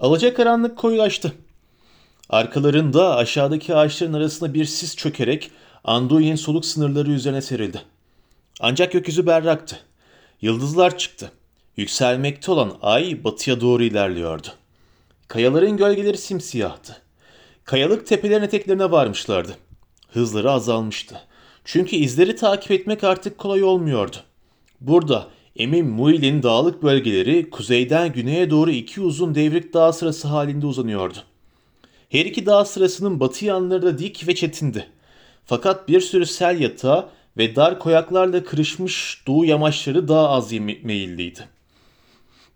Alacakaranlık koyulaştı. Arkalarında aşağıdaki ağaçların arasında bir sis çökerek Anduin'in soluk sınırları üzerine serildi. Ancak gökyüzü berraktı. Yıldızlar çıktı. Yükselmekte olan ay batıya doğru ilerliyordu. Kayaların gölgeleri simsiyahtı. Kayalık tepelerin eteklerine varmışlardı. Hızları azalmıştı. Çünkü izleri takip etmek artık kolay olmuyordu. Burada Emin Muil'in dağlık bölgeleri kuzeyden güneye doğru iki uzun devrik dağ sırası halinde uzanıyordu. Her iki dağ sırasının batı yanları da dik ve çetindi. Fakat bir sürü sel yatağı ve dar koyaklarla kırışmış doğu yamaçları daha az meyilliydi.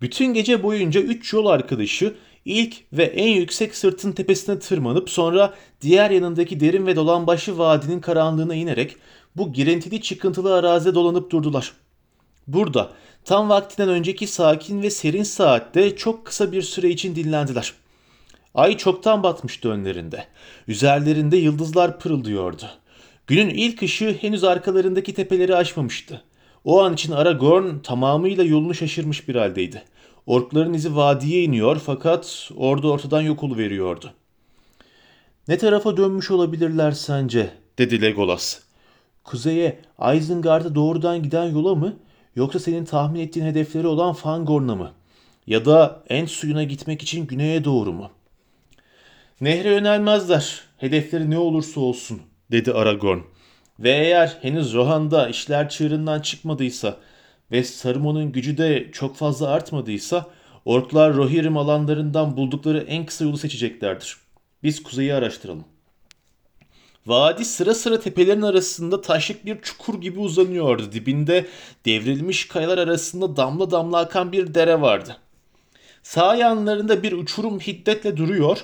Bütün gece boyunca üç yol arkadaşı ilk ve en yüksek sırtın tepesine tırmanıp sonra diğer yanındaki derin ve dolambaçlı vadinin karanlığına inerek bu girintili çıkıntılı arazide dolanıp durdular. Burada tam vaktinden önceki sakin ve serin saatte çok kısa bir süre için dinlendiler. Ay çoktan batmıştı önlerinde. Üzerlerinde yıldızlar pırıldıyordu. Günün ilk ışığı henüz arkalarındaki tepeleri aşmamıştı. O an için Aragorn tamamıyla yolunu şaşırmış bir haldeydi. Orkların izi vadiye iniyor fakat orada ortadan yok veriyordu. Ne tarafa dönmüş olabilirler sence? dedi Legolas. Kuzeye Isengard'a doğrudan giden yola mı yoksa senin tahmin ettiğin hedefleri olan Fangorn'a mı? Ya da en suyuna gitmek için güneye doğru mu? Nehre yönelmezler. Hedefleri ne olursa olsun dedi Aragorn. Ve eğer henüz Rohan'da işler çığırından çıkmadıysa ve Saruman'ın gücü de çok fazla artmadıysa orklar Rohirrim alanlarından buldukları en kısa yolu seçeceklerdir. Biz kuzeyi araştıralım. Vadi sıra sıra tepelerin arasında taşlık bir çukur gibi uzanıyordu. Dibinde devrilmiş kayalar arasında damla damla akan bir dere vardı. Sağ yanlarında bir uçurum hiddetle duruyor.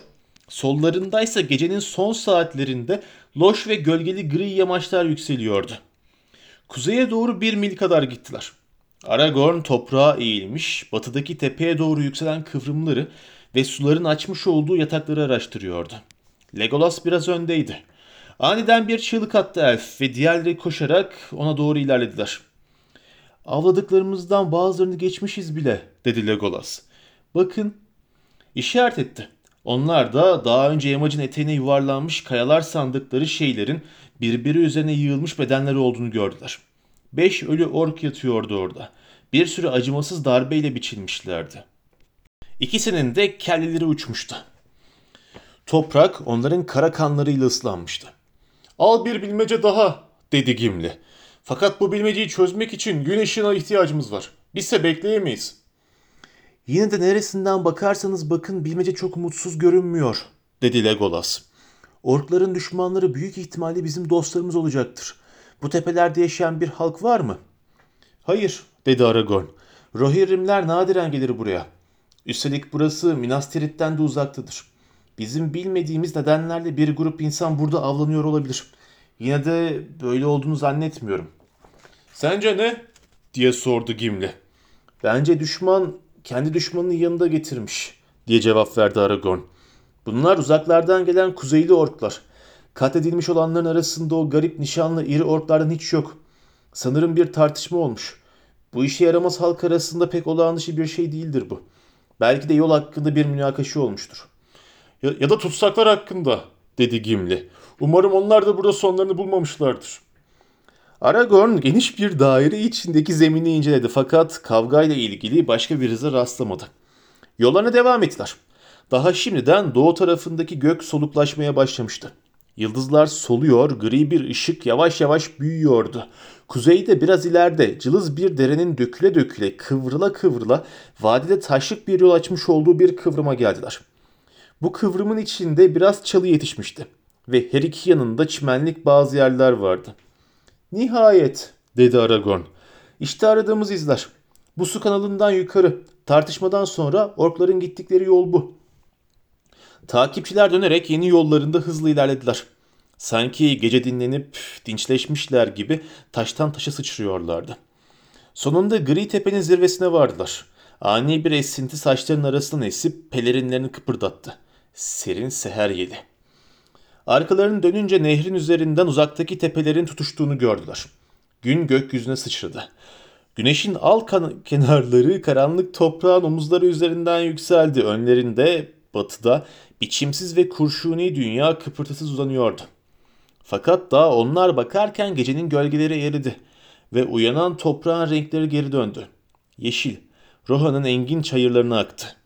Sollarındaysa gecenin son saatlerinde loş ve gölgeli gri yamaçlar yükseliyordu. Kuzeye doğru bir mil kadar gittiler. Aragorn toprağa eğilmiş, batıdaki tepeye doğru yükselen kıvrımları ve suların açmış olduğu yatakları araştırıyordu. Legolas biraz öndeydi. Aniden bir çığlık attı elf ve diğerleri koşarak ona doğru ilerlediler. Avladıklarımızdan bazılarını geçmişiz bile dedi Legolas. Bakın işaret etti. Onlar da daha önce yamacın eteğine yuvarlanmış kayalar sandıkları şeylerin birbiri üzerine yığılmış bedenleri olduğunu gördüler. Beş ölü ork yatıyordu orada. Bir sürü acımasız darbeyle biçilmişlerdi. İkisinin de kelleleri uçmuştu. Toprak onların kara kanlarıyla ıslanmıştı. Al bir bilmece daha dedi Gimli. Fakat bu bilmeceyi çözmek için gün ışığına ihtiyacımız var. Bizse bekleyemeyiz. Yine de neresinden bakarsanız bakın bilmece çok umutsuz görünmüyor dedi Legolas. Orkların düşmanları büyük ihtimalle bizim dostlarımız olacaktır. Bu tepelerde yaşayan bir halk var mı? Hayır, dedi Aragorn. Rohirrimler nadiren gelir buraya. Üstelik burası Minas Tirith'ten de uzaktadır. Bizim bilmediğimiz nedenlerle bir grup insan burada avlanıyor olabilir. Yine de böyle olduğunu zannetmiyorum. Sence ne? diye sordu Gimli. Bence düşman kendi düşmanının yanında getirmiş diye cevap verdi Aragorn. Bunlar uzaklardan gelen kuzeyli orklar. Katledilmiş olanların arasında o garip nişanlı iri orklardan hiç yok. Sanırım bir tartışma olmuş. Bu işe yaramaz halk arasında pek olağan dışı bir şey değildir bu. Belki de yol hakkında bir münakaşa olmuştur. Ya, ya da tutsaklar hakkında dedi Gimli. Umarım onlar da burada sonlarını bulmamışlardır. Aragorn geniş bir daire içindeki zemini inceledi fakat kavgayla ilgili başka bir hıza rastlamadı. Yollarına devam ettiler. Daha şimdiden doğu tarafındaki gök soluklaşmaya başlamıştı. Yıldızlar soluyor, gri bir ışık yavaş yavaş büyüyordu. Kuzeyde biraz ileride cılız bir derenin döküle döküle, kıvrıla kıvrıla vadide taşlık bir yol açmış olduğu bir kıvrıma geldiler. Bu kıvrımın içinde biraz çalı yetişmişti ve her iki yanında çimenlik bazı yerler vardı. Nihayet dedi Aragorn. İşte aradığımız izler. Bu su kanalından yukarı. Tartışmadan sonra orkların gittikleri yol bu. Takipçiler dönerek yeni yollarında hızlı ilerlediler. Sanki gece dinlenip dinçleşmişler gibi taştan taşa sıçrıyorlardı. Sonunda gri tepenin zirvesine vardılar. Ani bir esinti saçların arasından esip pelerinlerini kıpırdattı. Serin seher yedi. Arkalarını dönünce nehrin üzerinden uzaktaki tepelerin tutuştuğunu gördüler. Gün gökyüzüne sıçradı. Güneşin al kan- kenarları karanlık toprağın omuzları üzerinden yükseldi. Önlerinde batıda biçimsiz ve kurşuni dünya kıpırtısız uzanıyordu. Fakat daha onlar bakarken gecenin gölgeleri eridi ve uyanan toprağın renkleri geri döndü. Yeşil, Roha'nın engin çayırlarına aktı.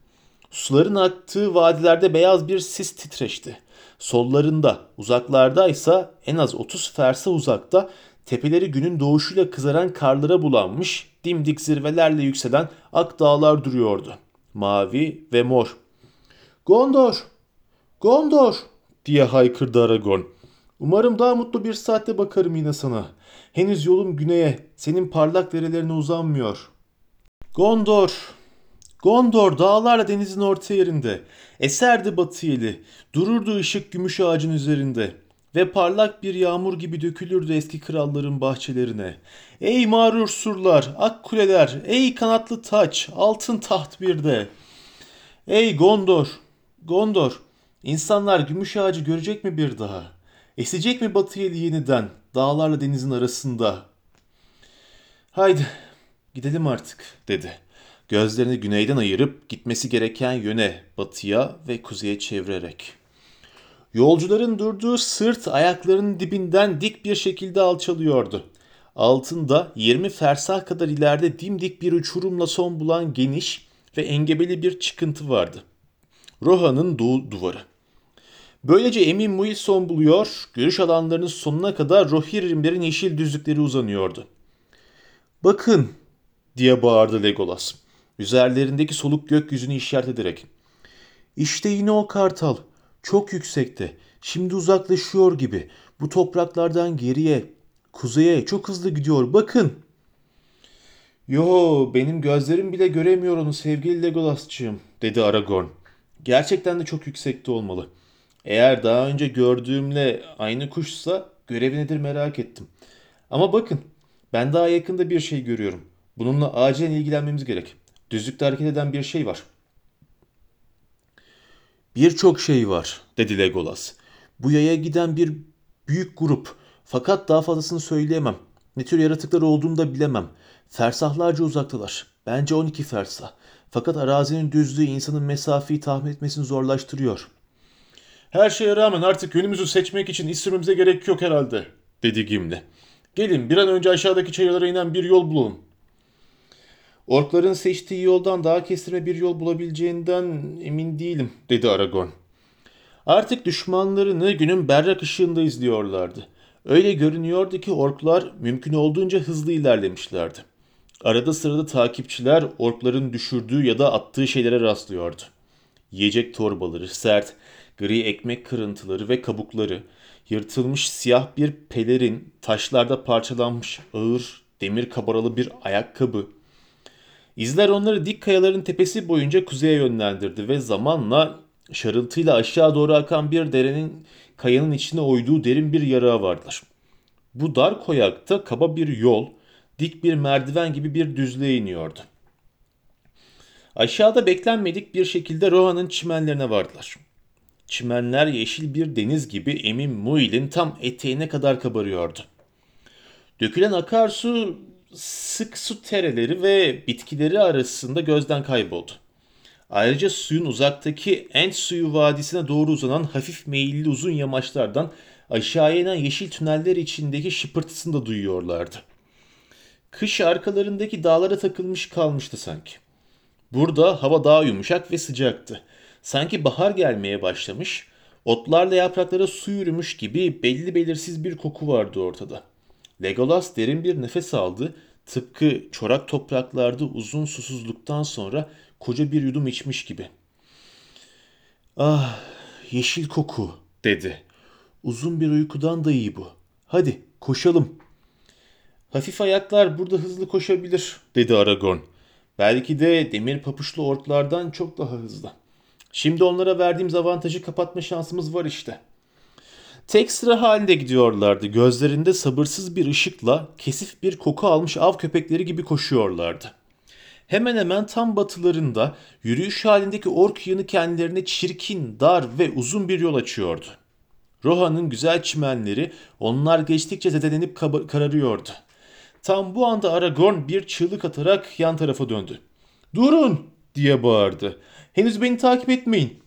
Suların aktığı vadilerde beyaz bir sis titreşti. Sollarında, uzaklardaysa en az 30 fersa uzakta tepeleri günün doğuşuyla kızaran karlara bulanmış, dimdik zirvelerle yükselen ak dağlar duruyordu. Mavi ve mor. Gondor! Gondor! diye haykırdı Aragorn. Umarım daha mutlu bir saatte bakarım yine sana. Henüz yolum güneye, senin parlak derelerine uzanmıyor. Gondor! Gondor dağlarla denizin orta yerinde. Eserdi batı yeli. Dururdu ışık gümüş ağacın üzerinde. Ve parlak bir yağmur gibi dökülürdü eski kralların bahçelerine. Ey mağrur surlar, ak kuleler, ey kanatlı taç, altın taht bir de. Ey Gondor, Gondor, insanlar gümüş ağacı görecek mi bir daha? Esecek mi batı yeli yeniden, dağlarla denizin arasında? Haydi, gidelim artık, dedi. Gözlerini güneyden ayırıp gitmesi gereken yöne, batıya ve kuzeye çevirerek. Yolcuların durduğu sırt ayaklarının dibinden dik bir şekilde alçalıyordu. Altında 20 fersah kadar ileride dimdik bir uçurumla son bulan geniş ve engebeli bir çıkıntı vardı. Roha'nın doğu duvarı. Böylece Emin Muil son buluyor, görüş alanlarının sonuna kadar Rohirrimlerin yeşil düzlükleri uzanıyordu. Bakın diye bağırdı Legolas. Üzerlerindeki soluk gökyüzünü işaret ederek. İşte yine o kartal. Çok yüksekte. Şimdi uzaklaşıyor gibi. Bu topraklardan geriye, kuzeye çok hızlı gidiyor. Bakın. Yo, benim gözlerim bile göremiyor onu sevgili Legolas'cığım, dedi Aragorn. Gerçekten de çok yüksekte olmalı. Eğer daha önce gördüğümle aynı kuşsa görevi nedir merak ettim. Ama bakın, ben daha yakında bir şey görüyorum. Bununla acilen ilgilenmemiz gerek. Düzlükte hareket eden bir şey var. Birçok şey var, dedi Legolas. Bu yaya giden bir büyük grup. Fakat daha fazlasını söyleyemem. Ne tür yaratıklar olduğunu da bilemem. Fersahlarca uzaktalar. Bence 12 fersah. Fakat arazinin düzlüğü insanın mesafeyi tahmin etmesini zorlaştırıyor. Her şeye rağmen artık yönümüzü seçmek için istememize gerek yok herhalde, dedi Gimli. Gelin bir an önce aşağıdaki çayırlara inen bir yol bulalım. Orkların seçtiği yoldan daha kestirme bir yol bulabileceğinden emin değilim, dedi Aragorn. Artık düşmanlarını günün berrak ışığında izliyorlardı. Öyle görünüyordu ki orklar mümkün olduğunca hızlı ilerlemişlerdi. Arada sırada takipçiler orkların düşürdüğü ya da attığı şeylere rastlıyordu. Yiyecek torbaları, sert, gri ekmek kırıntıları ve kabukları, yırtılmış siyah bir pelerin, taşlarda parçalanmış ağır, demir kabaralı bir ayakkabı, İzler onları dik kayaların tepesi boyunca kuzeye yönlendirdi ve zamanla şarıltıyla aşağı doğru akan bir derenin kayanın içine oyduğu derin bir yarığa vardılar. Bu dar koyakta kaba bir yol, dik bir merdiven gibi bir düzlüğe iniyordu. Aşağıda beklenmedik bir şekilde Rohan'ın çimenlerine vardılar. Çimenler yeşil bir deniz gibi Emin Muil'in tam eteğine kadar kabarıyordu. Dökülen akarsu sık su tereleri ve bitkileri arasında gözden kayboldu. Ayrıca suyun uzaktaki Ent suyu vadisine doğru uzanan hafif meyilli uzun yamaçlardan aşağıya inen yeşil tüneller içindeki şıpırtısını da duyuyorlardı. Kış arkalarındaki dağlara takılmış kalmıştı sanki. Burada hava daha yumuşak ve sıcaktı. Sanki bahar gelmeye başlamış, otlarla yapraklara su yürümüş gibi belli belirsiz bir koku vardı ortada. Legolas derin bir nefes aldı. Tıpkı çorak topraklarda uzun susuzluktan sonra koca bir yudum içmiş gibi. Ah, yeşil koku, dedi. Uzun bir uykudan da iyi bu. Hadi, koşalım. Hafif ayaklar burada hızlı koşabilir, dedi Aragorn. Belki de demir papuçlu orklardan çok daha hızlı. Şimdi onlara verdiğimiz avantajı kapatma şansımız var işte.'' Tek sıra halinde gidiyorlardı. Gözlerinde sabırsız bir ışıkla kesif bir koku almış av köpekleri gibi koşuyorlardı. Hemen hemen tam batılarında yürüyüş halindeki ork yanı kendilerine çirkin, dar ve uzun bir yol açıyordu. Roha'nın güzel çimenleri onlar geçtikçe zedelenip kararıyordu. Tam bu anda Aragorn bir çığlık atarak yan tarafa döndü. Durun diye bağırdı. Henüz beni takip etmeyin.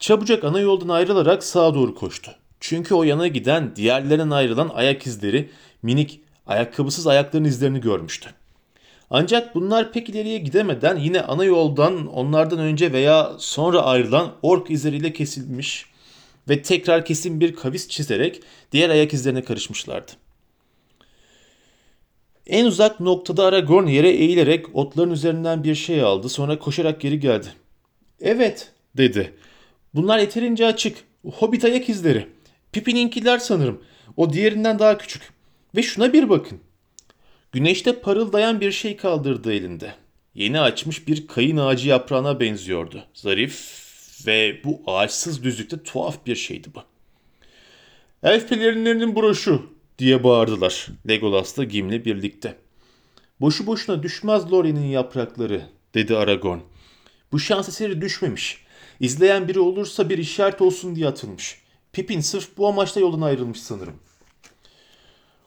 Çabucak ana yoldan ayrılarak sağa doğru koştu. Çünkü o yana giden diğerlerinden ayrılan ayak izleri minik ayakkabısız ayakların izlerini görmüştü. Ancak bunlar pek ileriye gidemeden yine ana yoldan onlardan önce veya sonra ayrılan ork izleriyle kesilmiş ve tekrar kesin bir kavis çizerek diğer ayak izlerine karışmışlardı. En uzak noktada Aragorn yere eğilerek otların üzerinden bir şey aldı sonra koşarak geri geldi. Evet dedi. Bunlar yeterince açık. Hobbit ayak izleri. Pippin'inkiler sanırım. O diğerinden daha küçük. Ve şuna bir bakın. Güneşte parıldayan bir şey kaldırdı elinde. Yeni açmış bir kayın ağacı yaprağına benziyordu. Zarif ve bu ağaçsız düzlükte tuhaf bir şeydi bu. Elf pelerinlerinin broşu diye bağırdılar Legolas'la Gimli birlikte. Boşu boşuna düşmez Lori'nin yaprakları dedi Aragorn. Bu şans eseri düşmemiş. İzleyen biri olursa bir işaret olsun diye atılmış. Pippin sırf bu amaçla yoldan ayrılmış sanırım.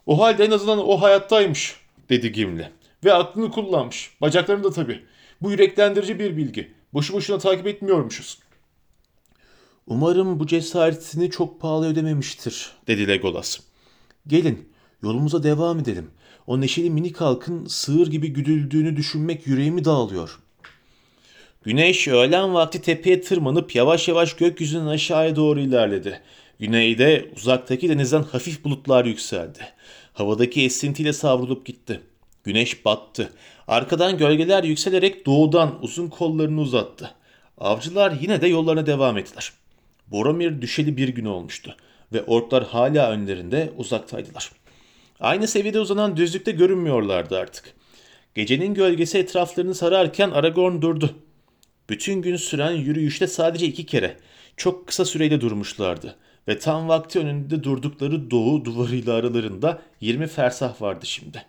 O halde en azından o hayattaymış dedi Gimli. Ve aklını kullanmış. Bacaklarını da tabii. Bu yüreklendirici bir bilgi. Boşu boşuna takip etmiyormuşuz. Umarım bu cesaretini çok pahalı ödememiştir, dedi Legolas. Gelin, yolumuza devam edelim. O neşeli minik halkın sığır gibi güdüldüğünü düşünmek yüreğimi dağılıyor. Güneş öğlen vakti tepeye tırmanıp yavaş yavaş gökyüzünden aşağıya doğru ilerledi. Güneyde uzaktaki denizden hafif bulutlar yükseldi. Havadaki esintiyle savrulup gitti. Güneş battı. Arkadan gölgeler yükselerek doğudan uzun kollarını uzattı. Avcılar yine de yollarına devam ettiler. Boromir düşeli bir gün olmuştu ve orklar hala önlerinde uzaktaydılar. Aynı seviyede uzanan düzlükte görünmüyorlardı artık. Gecenin gölgesi etraflarını sararken Aragorn durdu. Bütün gün süren yürüyüşte sadece iki kere, çok kısa süreyle durmuşlardı ve tam vakti önünde durdukları doğu duvarıyla aralarında 20 fersah vardı şimdi.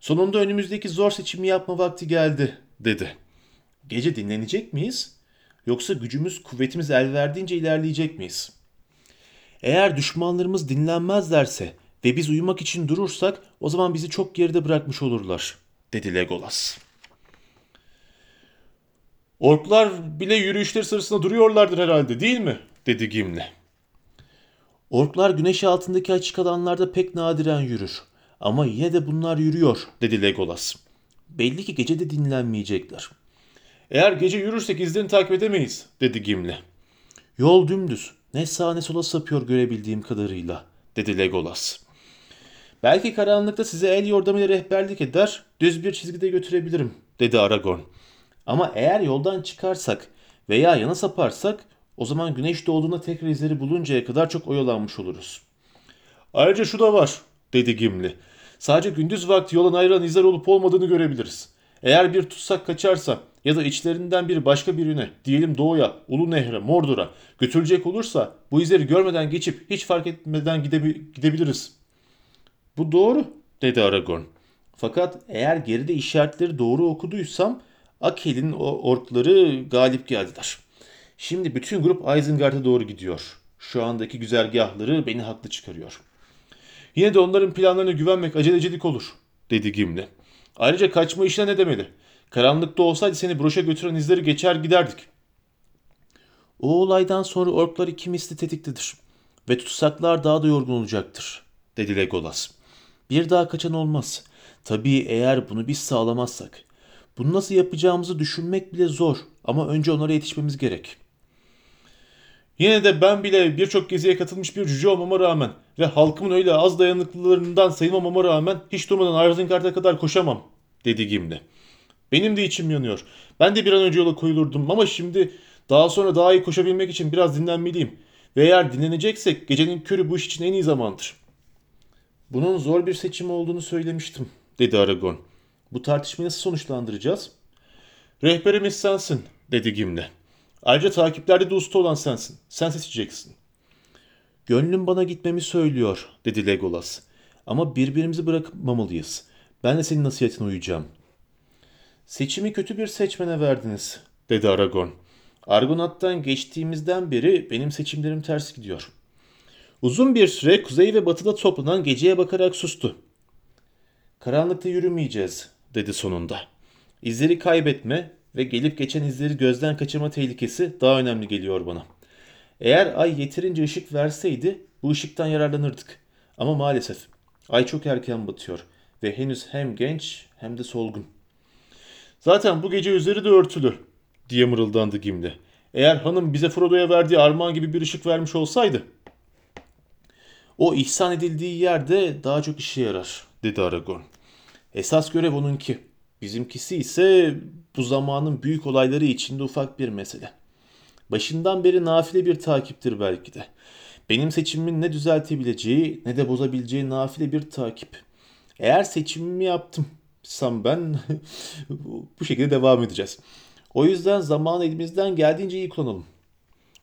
Sonunda önümüzdeki zor seçimi yapma vakti geldi, dedi. Gece dinlenecek miyiz? Yoksa gücümüz, kuvvetimiz el verdiğince ilerleyecek miyiz? Eğer düşmanlarımız dinlenmezlerse ve biz uyumak için durursak o zaman bizi çok geride bırakmış olurlar, dedi Legolas. Orklar bile yürüyüşleri sırasında duruyorlardır herhalde değil mi? dedi Gimli. Orklar güneş altındaki açık alanlarda pek nadiren yürür. Ama yine de bunlar yürüyor, dedi Legolas. Belli ki gece de dinlenmeyecekler. Eğer gece yürürsek izlerini takip edemeyiz, dedi Gimli. Yol dümdüz. Ne sağa ne sola sapıyor görebildiğim kadarıyla, dedi Legolas. Belki karanlıkta size el yordamıyla rehberlik eder, düz bir çizgide götürebilirim, dedi Aragorn. Ama eğer yoldan çıkarsak veya yana saparsak o zaman güneş doğduğunda tekrar izleri buluncaya kadar çok oyalanmış oluruz. Ayrıca şu da var, dedi Gimli. Sadece gündüz vakti yoldan ayrılan izler olup olmadığını görebiliriz. Eğer bir tutsak kaçarsa ya da içlerinden biri başka birine, diyelim doğuya, Ulu Nehre, Mordor'a götürecek olursa bu izleri görmeden geçip hiç fark etmeden gidebi- gidebiliriz. Bu doğru, dedi Aragorn. Fakat eğer geride işaretleri doğru okuduysam Akel'in o orkları galip geldiler. Şimdi bütün grup Isengard'a doğru gidiyor. Şu andaki güzergahları beni haklı çıkarıyor. Yine de onların planlarına güvenmek acelecilik olur, dedi Gimli. Ayrıca kaçma işine ne demeli? Karanlıkta olsaydı seni broşa götüren izleri geçer giderdik. O olaydan sonra orklar iki tetiktedir ve tutsaklar daha da yorgun olacaktır, dedi Legolas. Bir daha kaçan olmaz. Tabii eğer bunu biz sağlamazsak. Bunu nasıl yapacağımızı düşünmek bile zor ama önce onlara yetişmemiz gerek. Yine de ben bile birçok geziye katılmış bir cüce olmama rağmen ve halkımın öyle az dayanıklılarından sayılmamama rağmen hiç durmadan Isengard'a kadar koşamam, dedi Gimli. Benim de içim yanıyor. Ben de bir an önce yola koyulurdum ama şimdi daha sonra daha iyi koşabilmek için biraz dinlenmeliyim. Ve eğer dinleneceksek gecenin körü bu iş için en iyi zamandır. Bunun zor bir seçim olduğunu söylemiştim, dedi Aragorn. Bu tartışmayı nasıl sonuçlandıracağız? Rehberimiz sensin, dedi Gimli. Ayrıca takiplerde de usta olan sensin. Sen seçeceksin. Gönlüm bana gitmemi söylüyor, dedi Legolas. Ama birbirimizi bırakmamalıyız. Ben de senin nasihatine uyacağım. Seçimi kötü bir seçmene verdiniz, dedi Aragorn. Argonat'tan geçtiğimizden beri benim seçimlerim ters gidiyor. Uzun bir süre kuzey ve batıda toplanan geceye bakarak sustu. Karanlıkta yürümeyeceğiz dedi sonunda. İzleri kaybetme ve gelip geçen izleri gözden kaçırma tehlikesi daha önemli geliyor bana. Eğer ay yeterince ışık verseydi bu ışıktan yararlanırdık. Ama maalesef ay çok erken batıyor ve henüz hem genç hem de solgun. Zaten bu gece üzeri de örtülü diye mırıldandı Gimli. Eğer hanım bize Frodo'ya verdiği armağan gibi bir ışık vermiş olsaydı. O ihsan edildiği yerde daha çok işe yarar dedi Aragorn. Esas görev onunki. Bizimkisi ise bu zamanın büyük olayları içinde ufak bir mesele. Başından beri nafile bir takiptir belki de. Benim seçimimin ne düzeltebileceği ne de bozabileceği nafile bir takip. Eğer seçimimi yaptım sam ben bu şekilde devam edeceğiz. O yüzden zamanı elimizden geldiğince iyi kullanalım.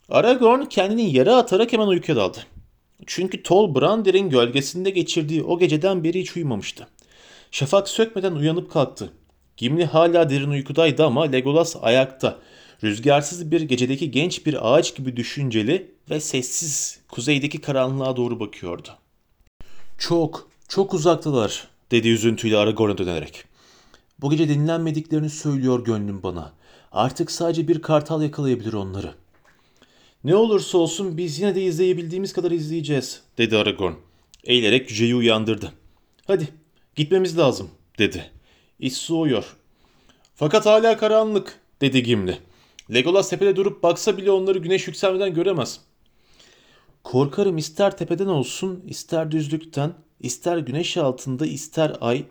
Aragorn kendini yere atarak hemen uykuya daldı. Çünkü Tol Brandir'in gölgesinde geçirdiği o geceden beri hiç uyumamıştı. Şafak sökmeden uyanıp kalktı. Gimli hala derin uykudaydı ama Legolas ayakta. Rüzgarsız bir gecedeki genç bir ağaç gibi düşünceli ve sessiz kuzeydeki karanlığa doğru bakıyordu. Çok, çok uzaktalar dedi üzüntüyle Aragorn'a dönerek. Bu gece dinlenmediklerini söylüyor gönlüm bana. Artık sadece bir kartal yakalayabilir onları. Ne olursa olsun biz yine de izleyebildiğimiz kadar izleyeceğiz dedi Aragorn. Eğilerek cüceyi uyandırdı. Hadi gitmemiz lazım dedi. İş soğuyor. Fakat hala karanlık dedi Gimli. Legolas tepede durup baksa bile onları güneş yükselmeden göremez. Korkarım ister tepeden olsun, ister düzlükten, ister güneş altında, ister ay.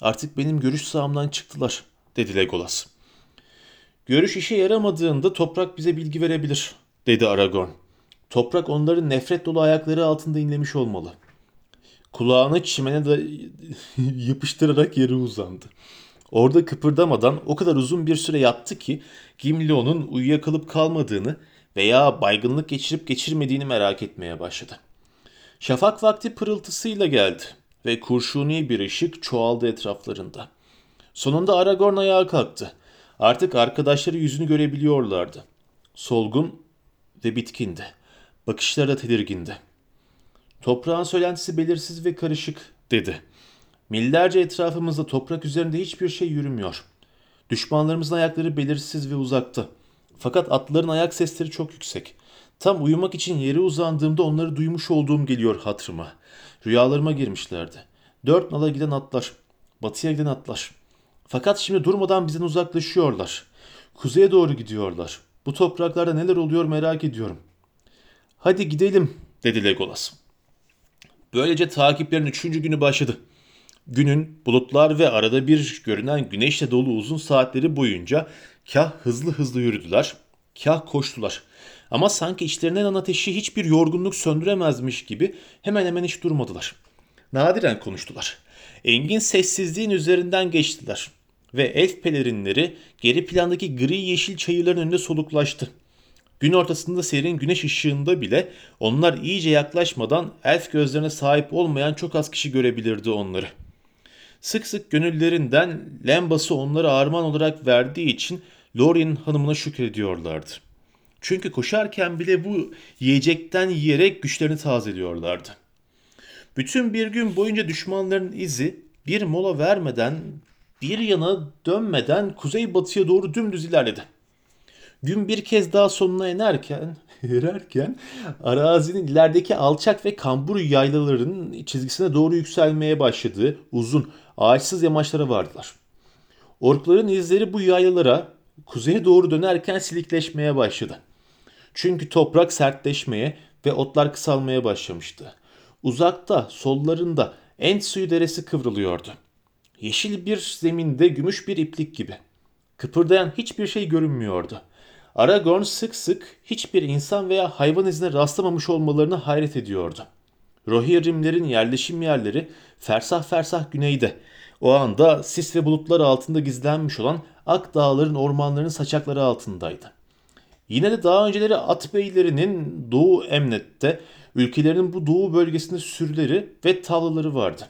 Artık benim görüş sahamdan çıktılar, dedi Legolas. Görüş işe yaramadığında toprak bize bilgi verebilir, dedi Aragorn. Toprak onların nefret dolu ayakları altında inlemiş olmalı. Kulağını çimene de yapıştırarak yere uzandı. Orada kıpırdamadan o kadar uzun bir süre yattı ki Gimli onun uyuyakalıp kalmadığını veya baygınlık geçirip geçirmediğini merak etmeye başladı. Şafak vakti pırıltısıyla geldi ve kurşuni bir ışık çoğaldı etraflarında. Sonunda Aragorn ayağa kalktı. Artık arkadaşları yüzünü görebiliyorlardı. Solgun ve bitkindi. Bakışları da tedirgindi. Toprağın söylentisi belirsiz ve karışık dedi. Millerce etrafımızda toprak üzerinde hiçbir şey yürümüyor. Düşmanlarımızın ayakları belirsiz ve uzakta. Fakat atların ayak sesleri çok yüksek. Tam uyumak için yere uzandığımda onları duymuş olduğum geliyor hatırıma. Rüyalarıma girmişlerdi. Dört nala giden atlar. Batıya giden atlar. Fakat şimdi durmadan bizden uzaklaşıyorlar. Kuzeye doğru gidiyorlar. Bu topraklarda neler oluyor merak ediyorum. Hadi gidelim dedi Legolas. Böylece takiplerin üçüncü günü başladı. Günün bulutlar ve arada bir görünen güneşle dolu uzun saatleri boyunca kah hızlı hızlı yürüdüler, kah koştular. Ama sanki içlerine yanan ateşi hiçbir yorgunluk söndüremezmiş gibi hemen hemen hiç durmadılar. Nadiren konuştular. Engin sessizliğin üzerinden geçtiler ve elf pelerinleri geri plandaki gri yeşil çayırların önünde soluklaştı. Gün ortasında serin güneş ışığında bile onlar iyice yaklaşmadan elf gözlerine sahip olmayan çok az kişi görebilirdi onları. Sık sık gönüllerinden lembası onlara armağan olarak verdiği için Lorien hanımına şükrediyorlardı. Çünkü koşarken bile bu yiyecekten yiyerek güçlerini tazeliyorlardı. Bütün bir gün boyunca düşmanların izi bir mola vermeden, bir yana dönmeden kuzey batıya doğru dümdüz ilerledi. Gün bir kez daha sonuna inerken, ererken arazinin ilerideki alçak ve kambur yaylaların çizgisine doğru yükselmeye başladığı uzun, ağaçsız yamaçlara vardılar. Orkların izleri bu yaylalara kuzeye doğru dönerken silikleşmeye başladı. Çünkü toprak sertleşmeye ve otlar kısalmaya başlamıştı. Uzakta, sollarında Ent suyu deresi kıvrılıyordu. Yeşil bir zeminde gümüş bir iplik gibi. Kıpırdayan hiçbir şey görünmüyordu. Aragorn sık sık hiçbir insan veya hayvan izine rastlamamış olmalarına hayret ediyordu. Rohirrimlerin yerleşim yerleri fersah fersah güneyde. O anda sis ve bulutlar altında gizlenmiş olan Ak Dağların ormanlarının saçakları altındaydı. Yine de daha önceleri at beylerinin Doğu Emnet'te ülkelerinin bu doğu bölgesinde sürüleri ve tavlaları vardı.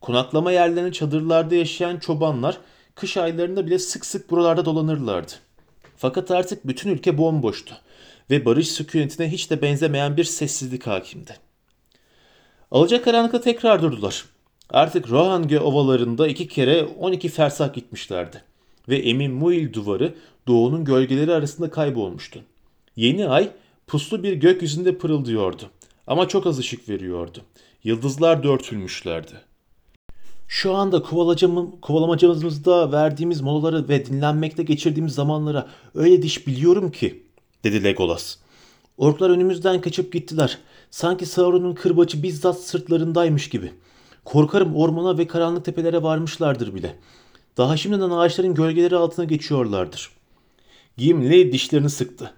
Konaklama yerlerine çadırlarda yaşayan çobanlar kış aylarında bile sık sık buralarda dolanırlardı. Fakat artık bütün ülke bomboştu ve barış sükunetine hiç de benzemeyen bir sessizlik hakimdi. Alacakaranlıkta tekrar durdular. Artık Rohange ovalarında iki kere 12 fersah gitmişlerdi. Ve Emin Muil duvarı doğunun gölgeleri arasında kaybolmuştu. Yeni ay puslu bir gökyüzünde pırıldıyordu. Ama çok az ışık veriyordu. Yıldızlar da örtülmüşlerdi. Şu anda kovalamacamızda verdiğimiz molaları ve dinlenmekte geçirdiğimiz zamanlara öyle diş biliyorum ki, dedi Legolas. Orklar önümüzden kaçıp gittiler. Sanki Sauron'un kırbacı bizzat sırtlarındaymış gibi. Korkarım ormana ve karanlık tepelere varmışlardır bile. Daha şimdiden ağaçların gölgeleri altına geçiyorlardır. Gimli dişlerini sıktı.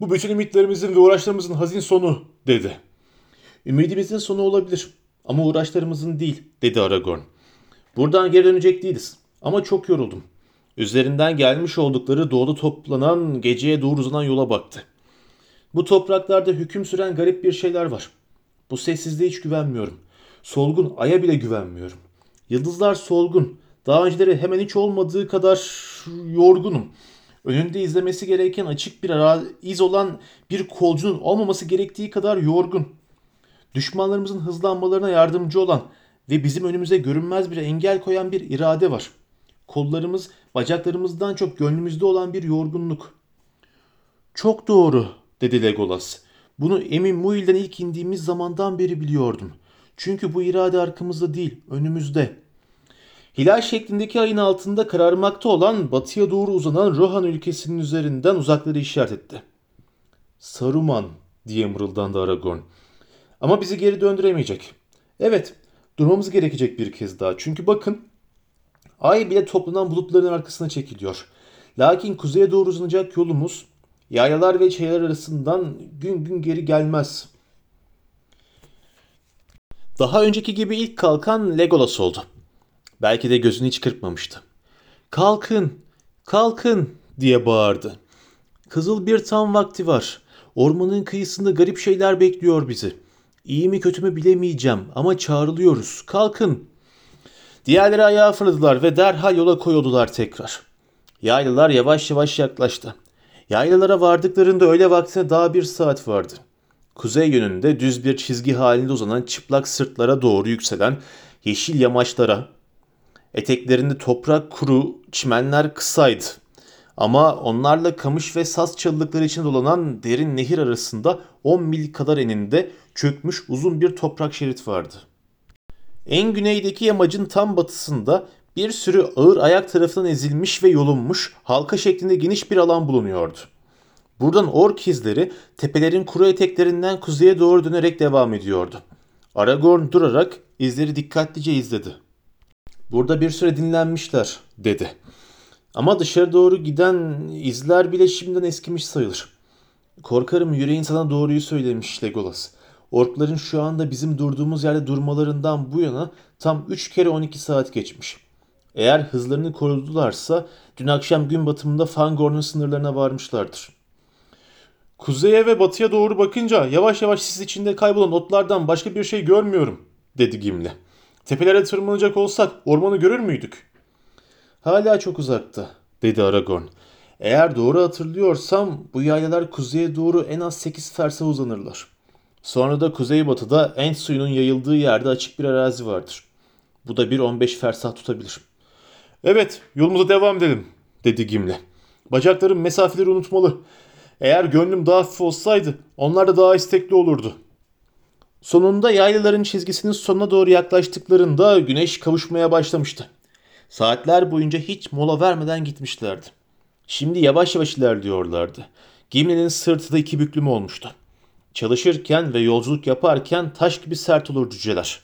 Bu bütün ümitlerimizin ve uğraşlarımızın hazin sonu, dedi. Ümidimizin sonu olabilir ama uğraşlarımızın değil, dedi Aragorn. Buradan geri dönecek değiliz ama çok yoruldum. Üzerinden gelmiş oldukları doğuda toplanan geceye doğru uzanan yola baktı. Bu topraklarda hüküm süren garip bir şeyler var. Bu sessizliğe hiç güvenmiyorum. Solgun aya bile güvenmiyorum. Yıldızlar solgun. Daha önceleri hemen hiç olmadığı kadar yorgunum. Önünde izlemesi gereken açık bir iz olan bir kolcunun olmaması gerektiği kadar yorgun. Düşmanlarımızın hızlanmalarına yardımcı olan ve bizim önümüze görünmez bir engel koyan bir irade var. Kollarımız bacaklarımızdan çok gönlümüzde olan bir yorgunluk. Çok doğru dedi Legolas. Bunu Emin Muil'den ilk indiğimiz zamandan beri biliyordum. Çünkü bu irade arkamızda değil, önümüzde. Hilal şeklindeki ayın altında kararmakta olan batıya doğru uzanan Rohan ülkesinin üzerinden uzakları işaret etti. Saruman diye mırıldandı Aragorn. Ama bizi geri döndüremeyecek. Evet, durmamız gerekecek bir kez daha. Çünkü bakın, ay bile toplanan bulutların arkasına çekiliyor. Lakin kuzeye doğru uzanacak yolumuz yayalar ve çaylar arasından gün gün geri gelmez. Daha önceki gibi ilk kalkan Legolas oldu. Belki de gözünü hiç kırpmamıştı. Kalkın, kalkın diye bağırdı. Kızıl bir tam vakti var. Ormanın kıyısında garip şeyler bekliyor bizi. İyi mi kötü mü bilemeyeceğim ama çağrılıyoruz. Kalkın. Diğerleri ayağa fırladılar ve derhal yola koyuldular tekrar. Yaylılar yavaş yavaş yaklaştı. Yaylalara vardıklarında öyle vaktine daha bir saat vardı. Kuzey yönünde düz bir çizgi halinde uzanan çıplak sırtlara doğru yükselen yeşil yamaçlara, eteklerinde toprak kuru çimenler kısaydı. Ama onlarla kamış ve saz çalılıkları için dolanan derin nehir arasında 10 mil kadar eninde çökmüş uzun bir toprak şerit vardı. En güneydeki yamacın tam batısında bir sürü ağır ayak tarafından ezilmiş ve yolunmuş halka şeklinde geniş bir alan bulunuyordu. Buradan ork izleri tepelerin kuru eteklerinden kuzeye doğru dönerek devam ediyordu. Aragorn durarak izleri dikkatlice izledi. Burada bir süre dinlenmişler dedi. Ama dışarı doğru giden izler bile şimdiden eskimiş sayılır. Korkarım yüreğin sana doğruyu söylemiş Legolas. Orkların şu anda bizim durduğumuz yerde durmalarından bu yana tam 3 kere 12 saat geçmiş. Eğer hızlarını korudularsa dün akşam gün batımında Fangorn'un sınırlarına varmışlardır. Kuzeye ve batıya doğru bakınca yavaş yavaş sis içinde kaybolan otlardan başka bir şey görmüyorum, dedi Gimli. Tepelere tırmanacak olsak ormanı görür müydük? Hala çok uzakta, dedi Aragorn. Eğer doğru hatırlıyorsam bu yaylalar kuzeye doğru en az 8 fersah uzanırlar. Sonra da kuzeybatıda en suyunun yayıldığı yerde açık bir arazi vardır. Bu da bir 15 fersah tutabilir. Evet, yolumuza devam edelim, dedi Gimli. Bacaklarım mesafeleri unutmalı. Eğer gönlüm daha hafif olsaydı onlar da daha istekli olurdu. Sonunda yaylaların çizgisinin sonuna doğru yaklaştıklarında güneş kavuşmaya başlamıştı. Saatler boyunca hiç mola vermeden gitmişlerdi. Şimdi yavaş yavaş ilerliyorlardı. Gimli'nin sırtı da iki büklüm olmuştu. Çalışırken ve yolculuk yaparken taş gibi sert olur cüceler.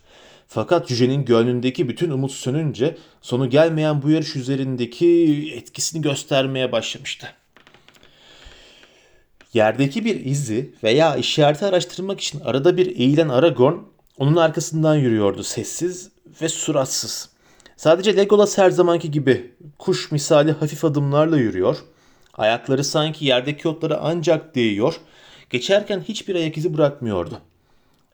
Fakat cücenin gönlündeki bütün umut sönünce sonu gelmeyen bu yarış üzerindeki etkisini göstermeye başlamıştı. Yerdeki bir izi veya işareti araştırmak için arada bir eğilen Aragorn onun arkasından yürüyordu sessiz ve suratsız. Sadece Legolas her zamanki gibi kuş misali hafif adımlarla yürüyor. Ayakları sanki yerdeki otlara ancak değiyor. Geçerken hiçbir ayak izi bırakmıyordu.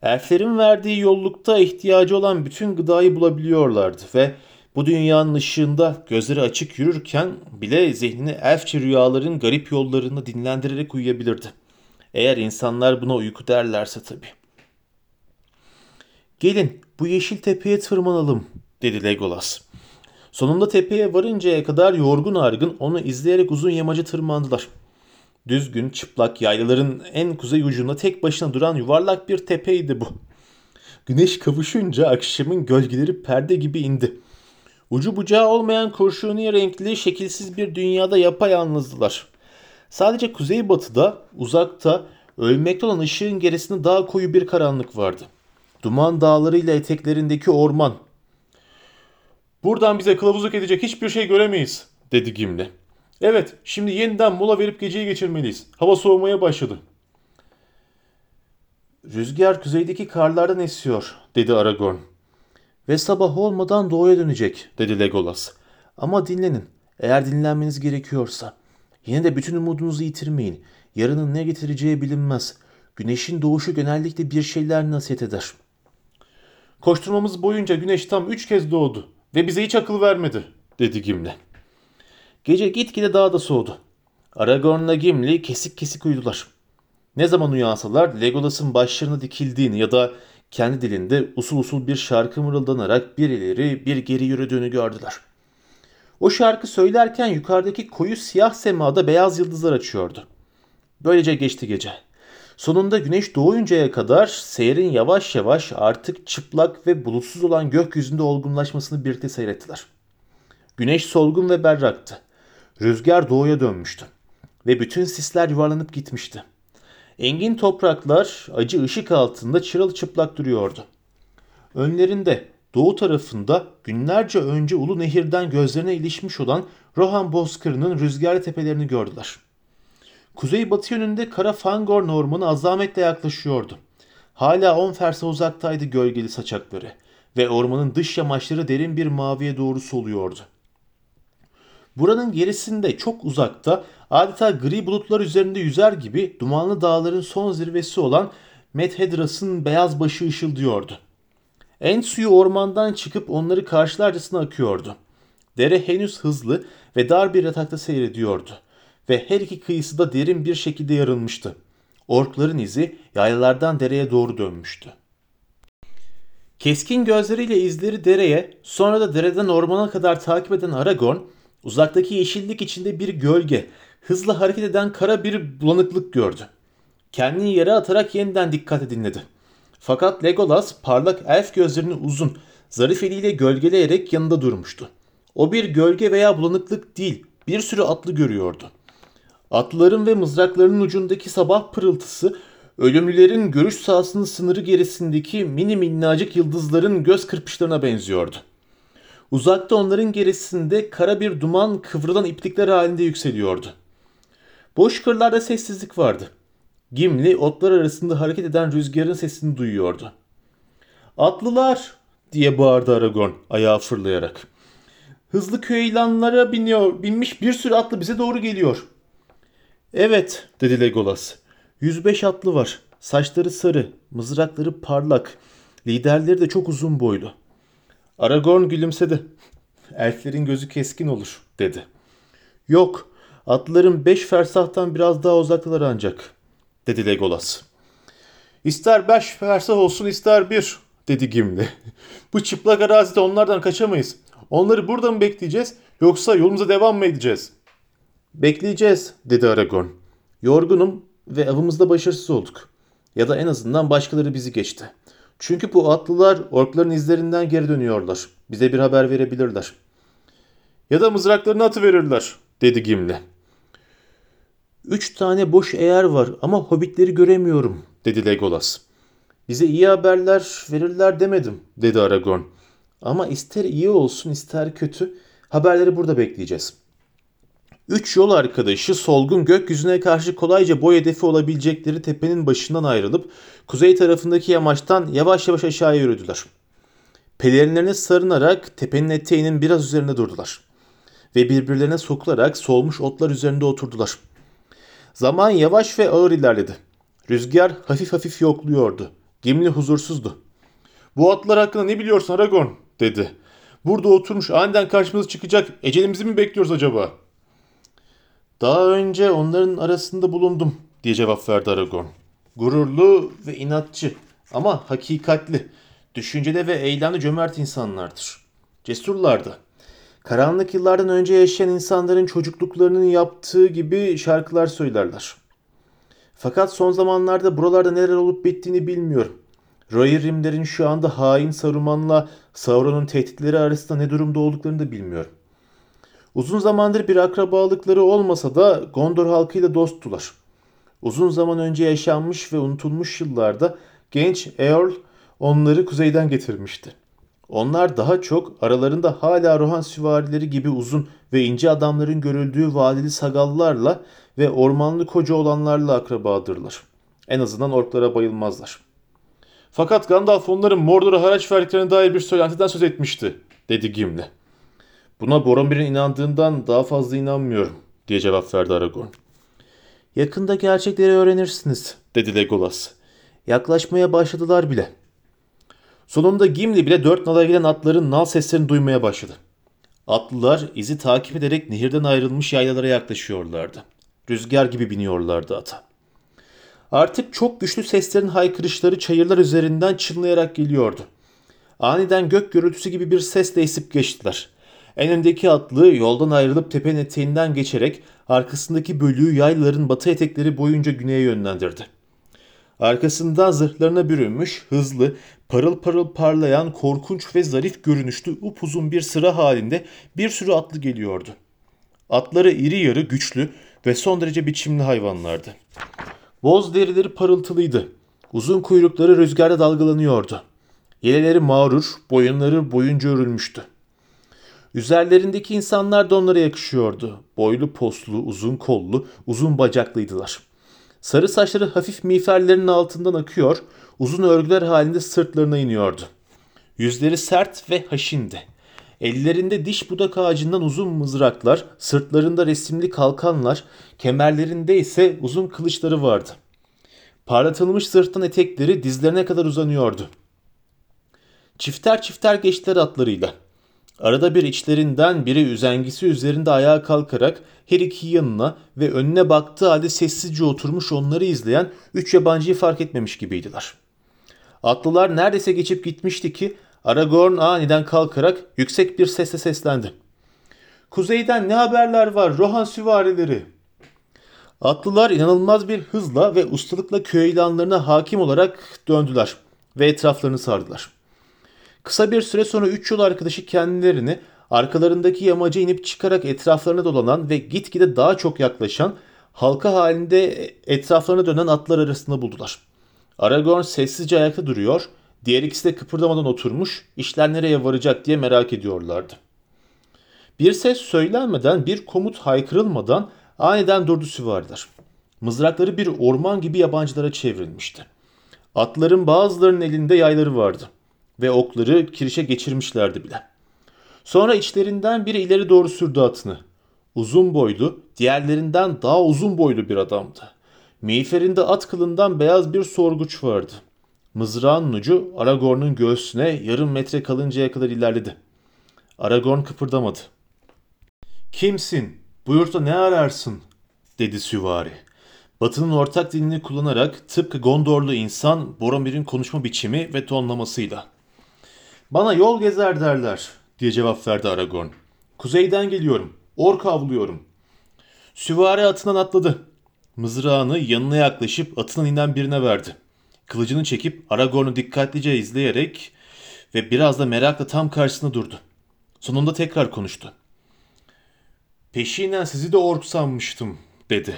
Elflerin verdiği yollukta ihtiyacı olan bütün gıdayı bulabiliyorlardı ve bu dünyanın ışığında gözleri açık yürürken bile zihnini elfçe rüyaların garip yollarını dinlendirerek uyuyabilirdi. Eğer insanlar buna uyku derlerse tabii. Gelin bu yeşil tepeye tırmanalım dedi Legolas. Sonunda tepeye varıncaya kadar yorgun argın onu izleyerek uzun yamacı tırmandılar. Düzgün, çıplak yaylaların en kuzey ucunda tek başına duran yuvarlak bir tepeydi bu. Güneş kavuşunca akşamın gölgeleri perde gibi indi. Ucu bucağı olmayan kurşuni renkli şekilsiz bir dünyada yapayalnızdılar. Sadece kuzeybatıda, uzakta, ölmekte olan ışığın gerisinde daha koyu bir karanlık vardı. Duman dağlarıyla eteklerindeki orman. Buradan bize kılavuzluk edecek hiçbir şey göremeyiz, dedi Gimli. Evet, şimdi yeniden mola verip geceyi geçirmeliyiz. Hava soğumaya başladı. Rüzgar kuzeydeki karlardan esiyor, dedi Aragorn. Ve sabah olmadan doğuya dönecek, dedi Legolas. Ama dinlenin, eğer dinlenmeniz gerekiyorsa. Yine de bütün umudunuzu yitirmeyin. Yarının ne getireceği bilinmez. Güneşin doğuşu genellikle bir şeyler nasihat eder. Koşturmamız boyunca güneş tam üç kez doğdu ve bize hiç akıl vermedi, dedi Gimli. Gece gitgide daha da soğudu. Aragorn'la Gimli kesik kesik uyudular. Ne zaman uyansalar Legolas'ın başlarına dikildiğini ya da kendi dilinde usul usul bir şarkı mırıldanarak bir ileri bir geri yürüdüğünü gördüler. O şarkı söylerken yukarıdaki koyu siyah semada beyaz yıldızlar açıyordu. Böylece geçti gece. Sonunda güneş doğuncaya kadar seyrin yavaş yavaş artık çıplak ve bulutsuz olan gökyüzünde olgunlaşmasını birlikte seyrettiler. Güneş solgun ve berraktı. Rüzgar doğuya dönmüştü ve bütün sisler yuvarlanıp gitmişti. Engin topraklar acı ışık altında çırılçıplak duruyordu. Önlerinde doğu tarafında günlerce önce Ulu Nehir'den gözlerine ilişmiş olan Rohan Bozkırı'nın rüzgarlı tepelerini gördüler. Kuzey-batı yönünde Kara Fangorn ormanı azametle yaklaşıyordu. Hala on fersa uzaktaydı gölgeli saçakları ve ormanın dış yamaçları derin bir maviye doğru soluyordu. Buranın gerisinde çok uzakta adeta gri bulutlar üzerinde yüzer gibi dumanlı dağların son zirvesi olan Medhedras'ın beyaz başı ışıldıyordu. En suyu ormandan çıkıp onları karşılarcasına akıyordu. Dere henüz hızlı ve dar bir yatakta seyrediyordu ve her iki kıyısı da derin bir şekilde yarılmıştı. Orkların izi yaylalardan dereye doğru dönmüştü. Keskin gözleriyle izleri dereye, sonra da dereden ormana kadar takip eden Aragorn, uzaktaki yeşillik içinde bir gölge, hızlı hareket eden kara bir bulanıklık gördü. Kendini yere atarak yeniden dikkate dinledi. Fakat Legolas parlak elf gözlerini uzun, zarif eliyle gölgeleyerek yanında durmuştu. O bir gölge veya bulanıklık değil, bir sürü atlı görüyordu. Atlıların ve mızraklarının ucundaki sabah pırıltısı, ölümlülerin görüş sahasının sınırı gerisindeki mini minnacık yıldızların göz kırpışlarına benziyordu. Uzakta onların gerisinde kara bir duman kıvrılan iplikler halinde yükseliyordu. Boş kırlarda sessizlik vardı. Gimli otlar arasında hareket eden rüzgarın sesini duyuyordu. Atlılar diye bağırdı Aragorn ayağa fırlayarak. Hızlı köy ilanlara biniyor, binmiş bir sürü atlı bize doğru geliyor. Evet dedi Legolas. 105 atlı var. Saçları sarı, mızrakları parlak. Liderleri de çok uzun boylu. Aragorn gülümsedi. Elflerin gözü keskin olur dedi. Yok, atların beş fersahtan biraz daha uzaktalar ancak dedi Legolas. İster beş fersah olsun ister bir dedi Gimli. Bu çıplak arazide onlardan kaçamayız. Onları burada mı bekleyeceğiz yoksa yolumuza devam mı edeceğiz? Bekleyeceğiz dedi Aragorn. Yorgunum ve avımızda başarısız olduk. Ya da en azından başkaları bizi geçti. Çünkü bu atlılar orkların izlerinden geri dönüyorlar. Bize bir haber verebilirler. Ya da mızraklarını atıverirler dedi Gimli. Üç tane boş eğer var ama hobbitleri göremiyorum dedi Legolas. Bize iyi haberler verirler demedim dedi Aragorn. Ama ister iyi olsun ister kötü haberleri burada bekleyeceğiz. Üç yol arkadaşı solgun gökyüzüne karşı kolayca boy hedefi olabilecekleri tepenin başından ayrılıp kuzey tarafındaki yamaçtan yavaş yavaş aşağıya yürüdüler. Pelerinlerine sarınarak tepenin eteğinin biraz üzerinde durdular. Ve birbirlerine sokularak solmuş otlar üzerinde oturdular. Zaman yavaş ve ağır ilerledi. Rüzgar hafif hafif yokluyordu. Gimli huzursuzdu. Bu atlar hakkında ne biliyorsun Aragorn? dedi. Burada oturmuş aniden karşımıza çıkacak ecelimizi mi bekliyoruz acaba? Daha önce onların arasında bulundum diye cevap verdi Aragorn. Gururlu ve inatçı ama hakikatli. düşünceli ve eylemli cömert insanlardır. Cesurlardı. Karanlık yıllardan önce yaşayan insanların çocukluklarının yaptığı gibi şarkılar söylerler. Fakat son zamanlarda buralarda neler olup bittiğini bilmiyorum. Rohirrimlerin şu anda hain Saruman'la Sauron'un tehditleri arasında ne durumda olduklarını da bilmiyorum. Uzun zamandır bir akrabalıkları olmasa da Gondor halkıyla dosttular. Uzun zaman önce yaşanmış ve unutulmuş yıllarda genç Eorl onları kuzeyden getirmişti. Onlar daha çok aralarında hala Rohan süvarileri gibi uzun ve ince adamların görüldüğü vadili sagallarla ve ormanlı koca olanlarla akrabadırlar. En azından orklara bayılmazlar. Fakat Gandalf onların Mordor'a haraç verdiklerine dair bir söylentiden söz etmişti, dedi Gimli. Buna Boromir'in inandığından daha fazla inanmıyorum, diye cevap verdi Aragorn. Yakında gerçekleri öğrenirsiniz, dedi Legolas. Yaklaşmaya başladılar bile. Sonunda Gimli bile dört nala gelen atların nal seslerini duymaya başladı. Atlılar izi takip ederek nehirden ayrılmış yaylalara yaklaşıyorlardı. Rüzgar gibi biniyorlardı ata. Artık çok güçlü seslerin haykırışları çayırlar üzerinden çınlayarak geliyordu. Aniden gök gürültüsü gibi bir sesle esip geçtiler. En öndeki atlı yoldan ayrılıp tepenin eteğinden geçerek arkasındaki bölüğü yaylaların batı etekleri boyunca güneye yönlendirdi. Arkasından zırhlarına bürünmüş, hızlı, parıl parıl parlayan, korkunç ve zarif görünüşlü upuzun bir sıra halinde bir sürü atlı geliyordu. Atları iri yarı, güçlü ve son derece biçimli hayvanlardı. Boz derileri parıltılıydı. Uzun kuyrukları rüzgarda dalgalanıyordu. Yeleleri mağrur, boyunları boyunca örülmüştü. Üzerlerindeki insanlar da onlara yakışıyordu. Boylu poslu, uzun kollu, uzun bacaklıydılar. Sarı saçları hafif miğferlerinin altından akıyor, uzun örgüler halinde sırtlarına iniyordu. Yüzleri sert ve haşindi. Ellerinde diş budak ağacından uzun mızraklar, sırtlarında resimli kalkanlar, kemerlerinde ise uzun kılıçları vardı. Parlatılmış sırttan etekleri dizlerine kadar uzanıyordu. Çifter çifter geçtiler atlarıyla. Arada bir içlerinden biri üzengisi üzerinde ayağa kalkarak her iki yanına ve önüne baktığı halde sessizce oturmuş onları izleyen üç yabancıyı fark etmemiş gibiydiler. Atlılar neredeyse geçip gitmişti ki Aragorn aniden kalkarak yüksek bir sesle seslendi. Kuzeyden ne haberler var Rohan süvarileri? Atlılar inanılmaz bir hızla ve ustalıkla köy ilanlarına hakim olarak döndüler ve etraflarını sardılar. Kısa bir süre sonra üç yol arkadaşı kendilerini arkalarındaki yamaca inip çıkarak etraflarına dolanan ve gitgide daha çok yaklaşan halka halinde etraflarına dönen atlar arasında buldular. Aragorn sessizce ayakta duruyor, diğer ikisi de kıpırdamadan oturmuş, işler nereye varacak diye merak ediyorlardı. Bir ses söylenmeden, bir komut haykırılmadan aniden durdu süvariler. Mızrakları bir orman gibi yabancılara çevrilmişti. Atların bazılarının elinde yayları vardı ve okları kirişe geçirmişlerdi bile. Sonra içlerinden biri ileri doğru sürdü atını. Uzun boylu, diğerlerinden daha uzun boylu bir adamdı. Miğferinde at kılından beyaz bir sorguç vardı. Mızrağın ucu Aragorn'un göğsüne yarım metre kalıncaya kadar ilerledi. Aragorn kıpırdamadı. Kimsin? Bu yurtta ne ararsın? dedi süvari. Batı'nın ortak dilini kullanarak tıpkı Gondorlu insan Boromir'in konuşma biçimi ve tonlamasıyla. Bana yol gezer derler diye cevap verdi Aragorn. Kuzeyden geliyorum. Ork avlıyorum. Süvari atından atladı. Mızrağını yanına yaklaşıp atının inen birine verdi. Kılıcını çekip Aragorn'u dikkatlice izleyerek ve biraz da merakla tam karşısında durdu. Sonunda tekrar konuştu. Peşinen sizi de ork sanmıştım dedi.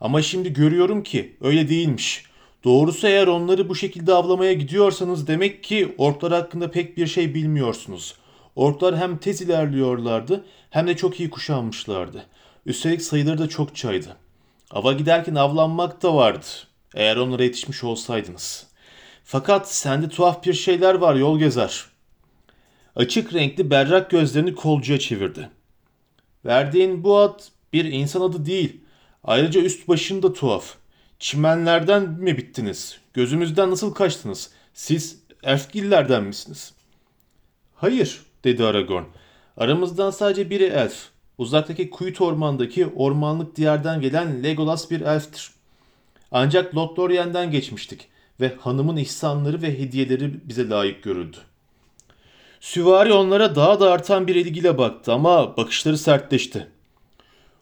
Ama şimdi görüyorum ki öyle değilmiş. Doğrusu eğer onları bu şekilde avlamaya gidiyorsanız demek ki orklar hakkında pek bir şey bilmiyorsunuz. Orklar hem tez ilerliyorlardı hem de çok iyi kuşanmışlardı. Üstelik sayıları da çok çaydı. Ava giderken avlanmak da vardı. Eğer onlara yetişmiş olsaydınız. Fakat sende tuhaf bir şeyler var yol gezer. Açık renkli berrak gözlerini kolcuya çevirdi. Verdiğin bu ad bir insan adı değil. Ayrıca üst başın da tuhaf. Çimenlerden mi bittiniz? Gözümüzden nasıl kaçtınız? Siz elfgillerden misiniz? Hayır, dedi Aragorn. Aramızdan sadece biri elf. Uzaktaki Kuyut Orman'daki ormanlık diyardan gelen Legolas bir elftir. Ancak Lothlorien'den geçmiştik ve hanımın ihsanları ve hediyeleri bize layık görüldü. Süvari onlara daha da artan bir ilgiyle baktı ama bakışları sertleşti.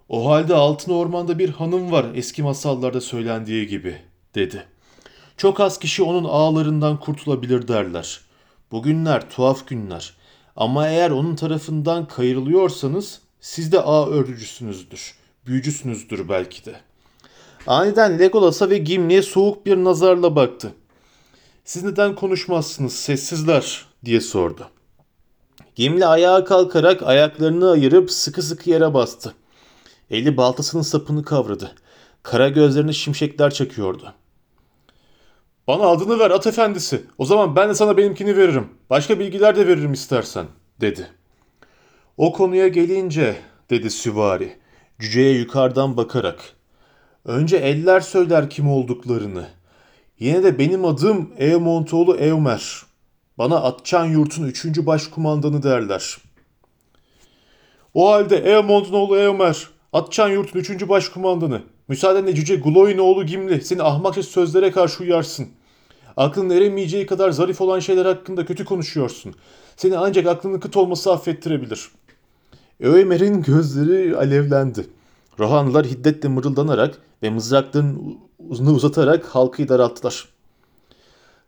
O halde altın ormanda bir hanım var eski masallarda söylendiği gibi dedi. Çok az kişi onun ağlarından kurtulabilir derler. Bugünler tuhaf günler. Ama eğer onun tarafından kayırılıyorsanız siz de ağ örgücüsünüzdür. Büyücüsünüzdür belki de. Aniden Legolas'a ve Gimli'ye soğuk bir nazarla baktı. Siz neden konuşmazsınız sessizler diye sordu. Gimli ayağa kalkarak ayaklarını ayırıp sıkı sıkı yere bastı. Eli baltasının sapını kavradı. Kara gözlerine şimşekler çakıyordu. Bana adını ver at efendisi. O zaman ben de sana benimkini veririm. Başka bilgiler de veririm istersen, dedi. O konuya gelince, dedi süvari, cüceye yukarıdan bakarak. Önce eller söyler kim olduklarını. Yine de benim adım Eomontoğlu Eomer. Bana Atçan Yurt'un üçüncü başkumandanı derler. O halde Eomont'un oğlu Eomer, Atçan Yurt'un üçüncü başkumandanı. Müsaadenle cüce Gloy'un oğlu Gimli seni ahmakça sözlere karşı uyarsın. Aklın eremeyeceği kadar zarif olan şeyler hakkında kötü konuşuyorsun. Seni ancak aklının kıt olması affettirebilir. Ömer'in gözleri alevlendi. Rohanlılar hiddetle mırıldanarak ve mızraklarını uzatarak halkı daralttılar.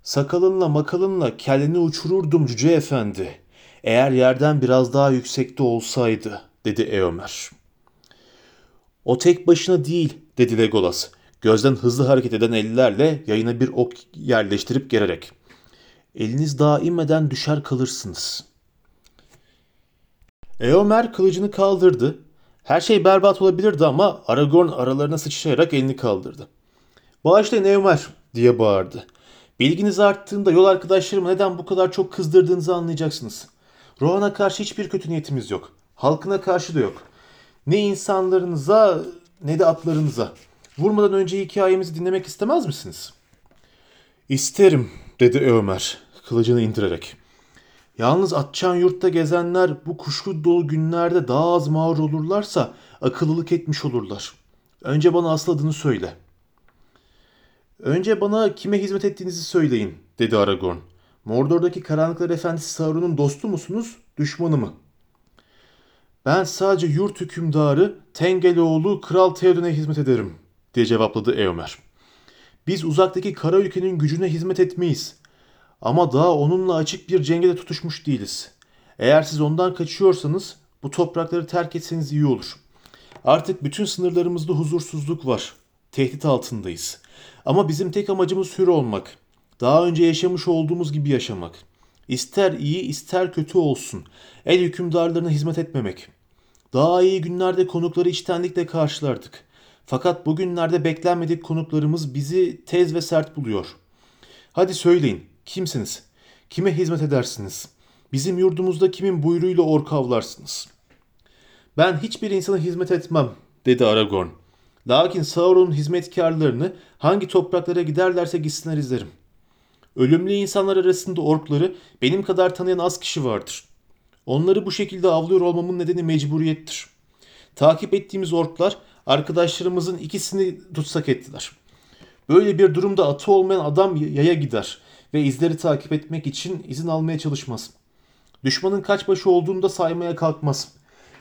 Sakalınla makalınla kelleni uçururdum cüce efendi. Eğer yerden biraz daha yüksekte olsaydı, dedi Eomer. O tek başına değil, dedi Legolas. Gözden hızlı hareket eden ellerle yayına bir ok yerleştirip gererek. Eliniz daha inmeden düşer kalırsınız. Eomer kılıcını kaldırdı. Her şey berbat olabilirdi ama Aragorn aralarına sıçrayarak elini kaldırdı. Bağışlayın Eomer diye bağırdı. Bilginiz arttığında yol arkadaşlarımı neden bu kadar çok kızdırdığınızı anlayacaksınız. Rohan'a karşı hiçbir kötü niyetimiz yok. Halkına karşı da yok. Ne insanlarınıza ne de atlarınıza. Vurmadan önce hikayemizi dinlemek istemez misiniz? İsterim dedi Ömer kılıcını indirerek. Yalnız Atçan yurtta gezenler bu kuşku dolu günlerde daha az mağur olurlarsa akıllılık etmiş olurlar. Önce bana asıl adını söyle. Önce bana kime hizmet ettiğinizi söyleyin dedi Aragorn. Mordor'daki karanlıklar efendisi Sauron'un dostu musunuz, düşmanı mı? Ben sadece yurt hükümdarı Tengeloğlu Kral Theoden'e hizmet ederim diye cevapladı Eomer. Biz uzaktaki kara ülkenin gücüne hizmet etmeyiz. Ama daha onunla açık bir cenge de tutuşmuş değiliz. Eğer siz ondan kaçıyorsanız bu toprakları terk etseniz iyi olur. Artık bütün sınırlarımızda huzursuzluk var. Tehdit altındayız. Ama bizim tek amacımız hür olmak. Daha önce yaşamış olduğumuz gibi yaşamak. İster iyi ister kötü olsun. El hükümdarlarına hizmet etmemek. Daha iyi günlerde konukları içtenlikle karşılardık. Fakat bugünlerde beklenmedik konuklarımız bizi tez ve sert buluyor. Hadi söyleyin, kimsiniz? Kime hizmet edersiniz? Bizim yurdumuzda kimin buyruğuyla ork avlarsınız? Ben hiçbir insana hizmet etmem, dedi Aragorn. Lakin Sauron'un hizmetkarlarını hangi topraklara giderlerse gitsinler izlerim. Ölümlü insanlar arasında orkları benim kadar tanıyan az kişi vardır. Onları bu şekilde avlıyor olmamın nedeni mecburiyettir. Takip ettiğimiz orklar arkadaşlarımızın ikisini tutsak ettiler. Böyle bir durumda atı olmayan adam yaya gider ve izleri takip etmek için izin almaya çalışmaz. Düşmanın kaç başı olduğunu da saymaya kalkmaz.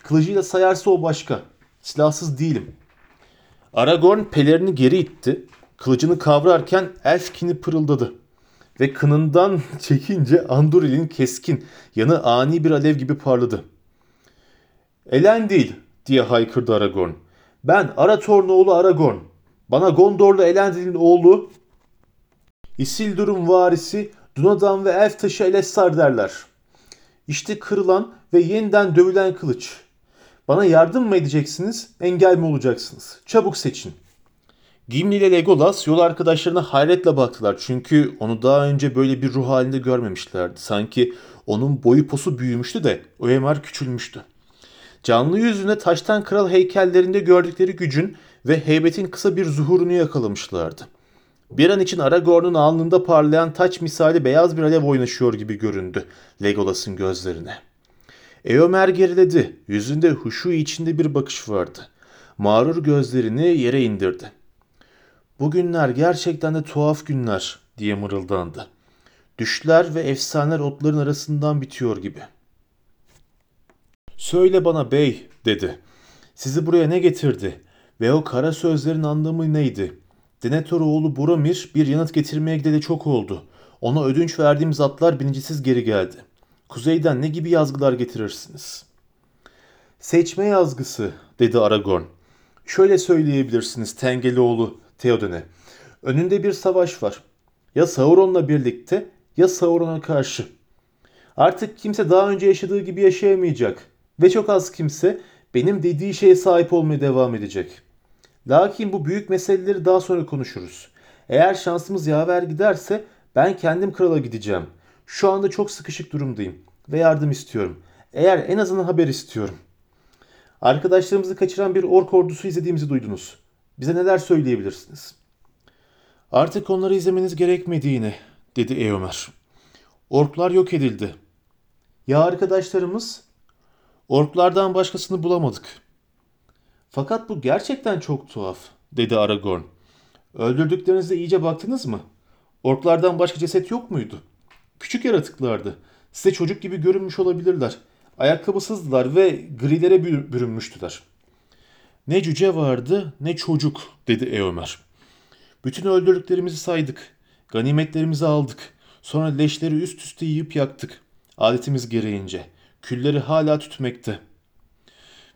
Kılıcıyla sayarsa o başka. Silahsız değilim. Aragorn pelerini geri itti. Kılıcını kavrarken Elfkin'i pırıldadı. Ve kınından çekince Anduril'in keskin, yanı ani bir alev gibi parladı. Elendil diye haykırdı Aragorn. Ben Arator'un oğlu Aragorn. Bana Gondorlu Elendil'in oğlu Isildur'un varisi Dunadan ve Elf taşı Elessar derler. İşte kırılan ve yeniden dövülen kılıç. Bana yardım mı edeceksiniz, engel mi olacaksınız? Çabuk seçin. Gimli ile Legolas yol arkadaşlarına hayretle baktılar çünkü onu daha önce böyle bir ruh halinde görmemişlerdi. Sanki onun boyu posu büyümüştü de Oemar küçülmüştü. Canlı yüzüne taştan kral heykellerinde gördükleri gücün ve heybetin kısa bir zuhurunu yakalamışlardı. Bir an için Aragorn'un alnında parlayan taç misali beyaz bir alev oynaşıyor gibi göründü Legolas'ın gözlerine. Eomer geriledi. Yüzünde huşu içinde bir bakış vardı. Mağrur gözlerini yere indirdi. Bu günler gerçekten de tuhaf günler diye mırıldandı. Düşler ve efsaneler otların arasından bitiyor gibi. Söyle bana bey dedi. Sizi buraya ne getirdi? Ve o kara sözlerin anlamı neydi? Denethor oğlu Boromir bir yanıt getirmeye gideli çok oldu. Ona ödünç verdiğimiz atlar birincisiz geri geldi. Kuzeyden ne gibi yazgılar getirirsiniz? Seçme yazgısı dedi Aragorn. Şöyle söyleyebilirsiniz Tengelioğlu Theoden'e. Önünde bir savaş var. Ya Sauron'la birlikte ya Sauron'a karşı. Artık kimse daha önce yaşadığı gibi yaşayamayacak. Ve çok az kimse benim dediği şeye sahip olmaya devam edecek. Lakin bu büyük meseleleri daha sonra konuşuruz. Eğer şansımız yaver giderse ben kendim krala gideceğim. Şu anda çok sıkışık durumdayım ve yardım istiyorum. Eğer en azından haber istiyorum. Arkadaşlarımızı kaçıran bir ork ordusu izlediğimizi duydunuz. Bize neler söyleyebilirsiniz? Artık onları izlemeniz gerekmediğini, dedi Eomer. Orklar yok edildi. Ya arkadaşlarımız? Orklardan başkasını bulamadık. Fakat bu gerçekten çok tuhaf, dedi Aragorn. Öldürdüklerinize iyice baktınız mı? Orklardan başka ceset yok muydu? Küçük yaratıklardı. Size çocuk gibi görünmüş olabilirler. Ayakkabısızdılar ve grilere bürünmüştüler. Ne cüce vardı ne çocuk dedi Eomer. Bütün öldürdüklerimizi saydık. Ganimetlerimizi aldık. Sonra leşleri üst üste yiyip yaktık. Adetimiz gereğince. Külleri hala tütmekte.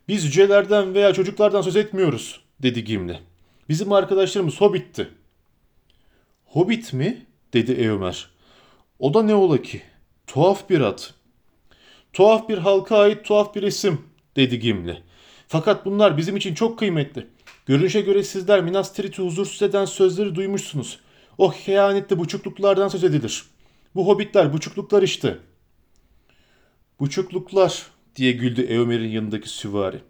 Biz cücelerden veya çocuklardan söz etmiyoruz dedi Gimli. Bizim arkadaşlarımız Hobbit'ti. Hobbit mi? dedi Eomer. O da ne ola ki? Tuhaf bir at. Tuhaf bir halka ait tuhaf bir isim dedi Gimli. Fakat bunlar bizim için çok kıymetli. Görünüşe göre sizler Minas Tirith'i huzursuz eden sözleri duymuşsunuz. O kehanetli buçukluklardan söz edilir. Bu hobbitler buçukluklar işte. Buçukluklar diye güldü Eomer'in yanındaki süvari.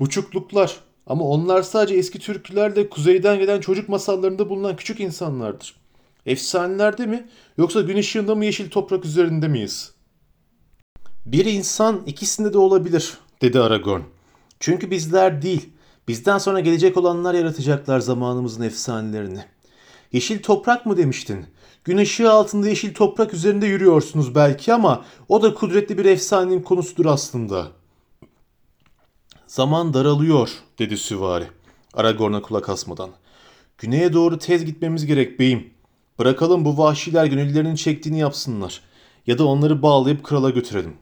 Buçukluklar ama onlar sadece eski türkülerde kuzeyden gelen çocuk masallarında bulunan küçük insanlardır. Efsanelerde mi yoksa gün ışığında mı yeşil toprak üzerinde miyiz? Bir insan ikisinde de olabilir dedi Aragorn. Çünkü bizler değil, bizden sonra gelecek olanlar yaratacaklar zamanımızın efsanelerini. Yeşil toprak mı demiştin? Gün ışığı altında yeşil toprak üzerinde yürüyorsunuz belki ama o da kudretli bir efsanenin konusudur aslında. Zaman daralıyor dedi süvari. Aragorn'a kulak asmadan. Güneye doğru tez gitmemiz gerek beyim. Bırakalım bu vahşiler gönüllerinin çektiğini yapsınlar. Ya da onları bağlayıp krala götürelim.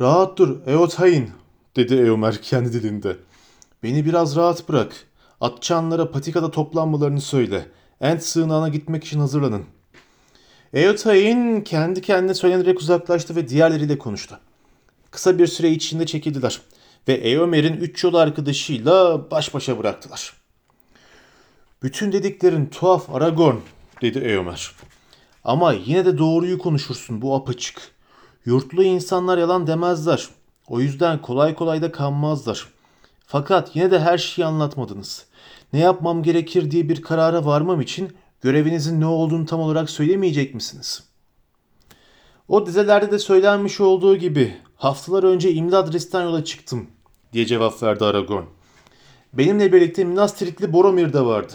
Rahat dur Eotayin dedi Eomer kendi dilinde. Beni biraz rahat bırak. Atçanlara patikada toplanmalarını söyle. Ent sığınağına gitmek için hazırlanın. Eotayin kendi kendine söylenerek uzaklaştı ve diğerleriyle konuştu. Kısa bir süre içinde çekildiler ve Eomer'in üç yol arkadaşıyla baş başa bıraktılar. Bütün dediklerin tuhaf Aragorn dedi Eomer. Ama yine de doğruyu konuşursun bu apaçık. Yurtlu insanlar yalan demezler. O yüzden kolay kolay da kanmazlar. Fakat yine de her şeyi anlatmadınız. Ne yapmam gerekir diye bir karara varmam için görevinizin ne olduğunu tam olarak söylemeyecek misiniz? O dizelerde de söylenmiş olduğu gibi haftalar önce İmladris'ten yola çıktım diye cevap verdi Aragorn. Benimle birlikte Minas Tirith'li Boromir de vardı.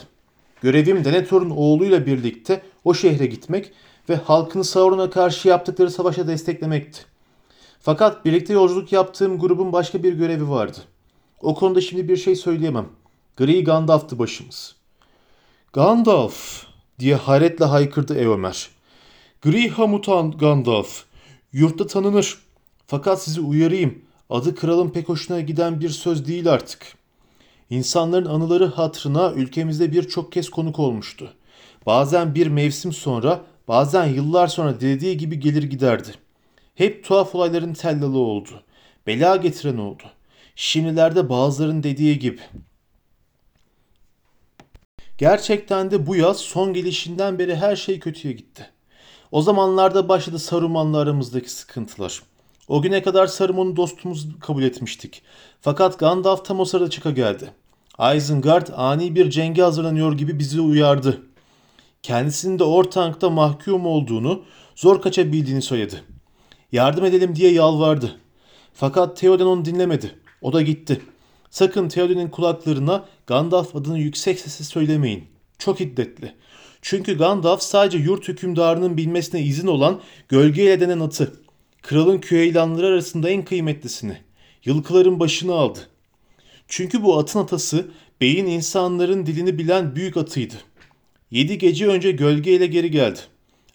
Görevim Denethor'un oğluyla birlikte o şehre gitmek ve halkını Sauron'a karşı yaptıkları savaşa desteklemekti. Fakat birlikte yolculuk yaptığım grubun başka bir görevi vardı. O konuda şimdi bir şey söyleyemem. Gri Gandalf'tı başımız. Gandalf diye hayretle haykırdı Eomer. Gri Hamutan Gandalf. Yurtta tanınır. Fakat sizi uyarayım. Adı kralın pek hoşuna giden bir söz değil artık. İnsanların anıları hatırına ülkemizde birçok kez konuk olmuştu. Bazen bir mevsim sonra, bazen yıllar sonra dediği gibi gelir giderdi. Hep tuhaf olayların tellalı oldu. Bela getiren oldu. Şimdilerde bazıların dediği gibi. Gerçekten de bu yaz son gelişinden beri her şey kötüye gitti. O zamanlarda başladı Saruman'la aramızdaki sıkıntılar. O güne kadar Saruman'ı dostumuz kabul etmiştik. Fakat Gandalf tam o sırada çıka geldi. Isengard ani bir cenge hazırlanıyor gibi bizi uyardı. Kendisinin de Ortank'ta mahkum olduğunu, zor kaçabildiğini söyledi. Yardım edelim diye yalvardı. Fakat Theoden onu dinlemedi. O da gitti. Sakın Theoden'in kulaklarına Gandalf adını yüksek sesle söylemeyin, Çok hiddetli. Çünkü Gandalf sadece yurt hükümdarının bilmesine izin olan gölgeyle denen atı, kralın küheylanları arasında en kıymetlisini, yılkıların başını aldı. Çünkü bu atın atası beyin insanların dilini bilen büyük atıydı. Yedi gece önce gölgeyle geri geldi.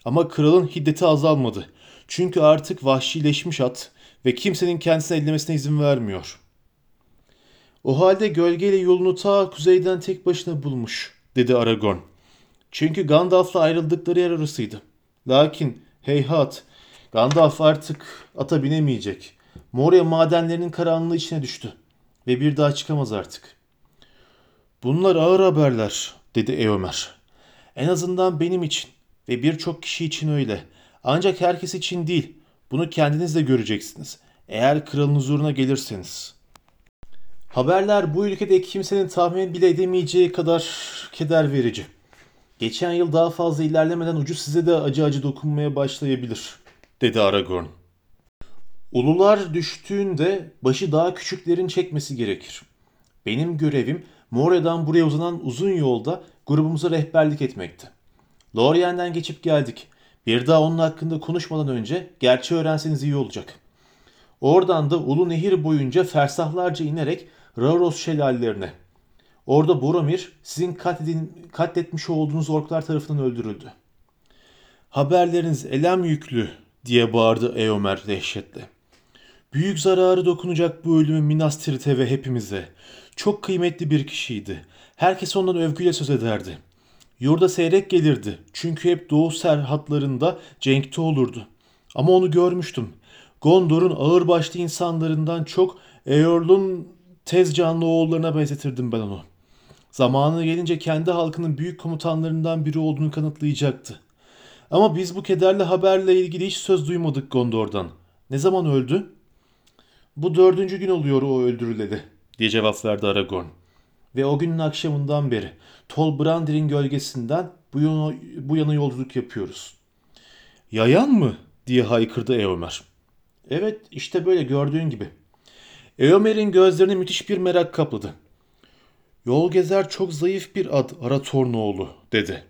Ama kralın hiddeti azalmadı. Çünkü artık vahşileşmiş at ve kimsenin kendisine ellemesine izin vermiyor. O halde gölgeyle yolunu ta kuzeyden tek başına bulmuş, dedi Aragorn. Çünkü Gandalf'la ayrıldıkları yer orasıydı. Lakin heyhat, Gandalf artık ata binemeyecek. Moria madenlerinin karanlığı içine düştü ve bir daha çıkamaz artık. Bunlar ağır haberler, dedi Eomer. En azından benim için ve birçok kişi için öyle. Ancak herkes için değil. Bunu kendiniz de göreceksiniz. Eğer kralın huzuruna gelirseniz. Haberler bu ülkede kimsenin tahmin bile edemeyeceği kadar keder verici. Geçen yıl daha fazla ilerlemeden ucu size de acı acı dokunmaya başlayabilir, dedi Aragorn. Ulular düştüğünde başı daha küçüklerin çekmesi gerekir. Benim görevim Moria'dan buraya uzanan uzun yolda grubumuza rehberlik etmekti. Lorient'den geçip geldik. Bir daha onun hakkında konuşmadan önce gerçeği öğrenseniz iyi olacak. Oradan da Ulu Nehir boyunca fersahlarca inerek Rauros şelalelerine. Orada Boromir sizin katledin, katletmiş olduğunuz orklar tarafından öldürüldü. Haberleriniz elem yüklü diye bağırdı Eomer dehşetle. Büyük zararı dokunacak bu ölümü Minas Tirith'e ve hepimize. Çok kıymetli bir kişiydi. Herkes ondan övgüyle söz ederdi. Yurda seyrek gelirdi. Çünkü hep doğu serhatlarında cenkte olurdu. Ama onu görmüştüm. Gondor'un ağırbaşlı insanlarından çok Eorl'un tez canlı oğullarına benzetirdim ben onu. Zamanı gelince kendi halkının büyük komutanlarından biri olduğunu kanıtlayacaktı. Ama biz bu kederli haberle ilgili hiç söz duymadık Gondor'dan. Ne zaman öldü? Bu dördüncü gün oluyor o öldürüleli diye cevap verdi Aragorn. Ve o günün akşamından beri Tol Brandir'in gölgesinden bu yana, bu yana yolculuk yapıyoruz. Yayan mı? diye haykırdı Eomer. Evet işte böyle gördüğün gibi. Eomer'in gözlerini müthiş bir merak kapladı. Yol gezer çok zayıf bir ad Aratornoğlu dedi.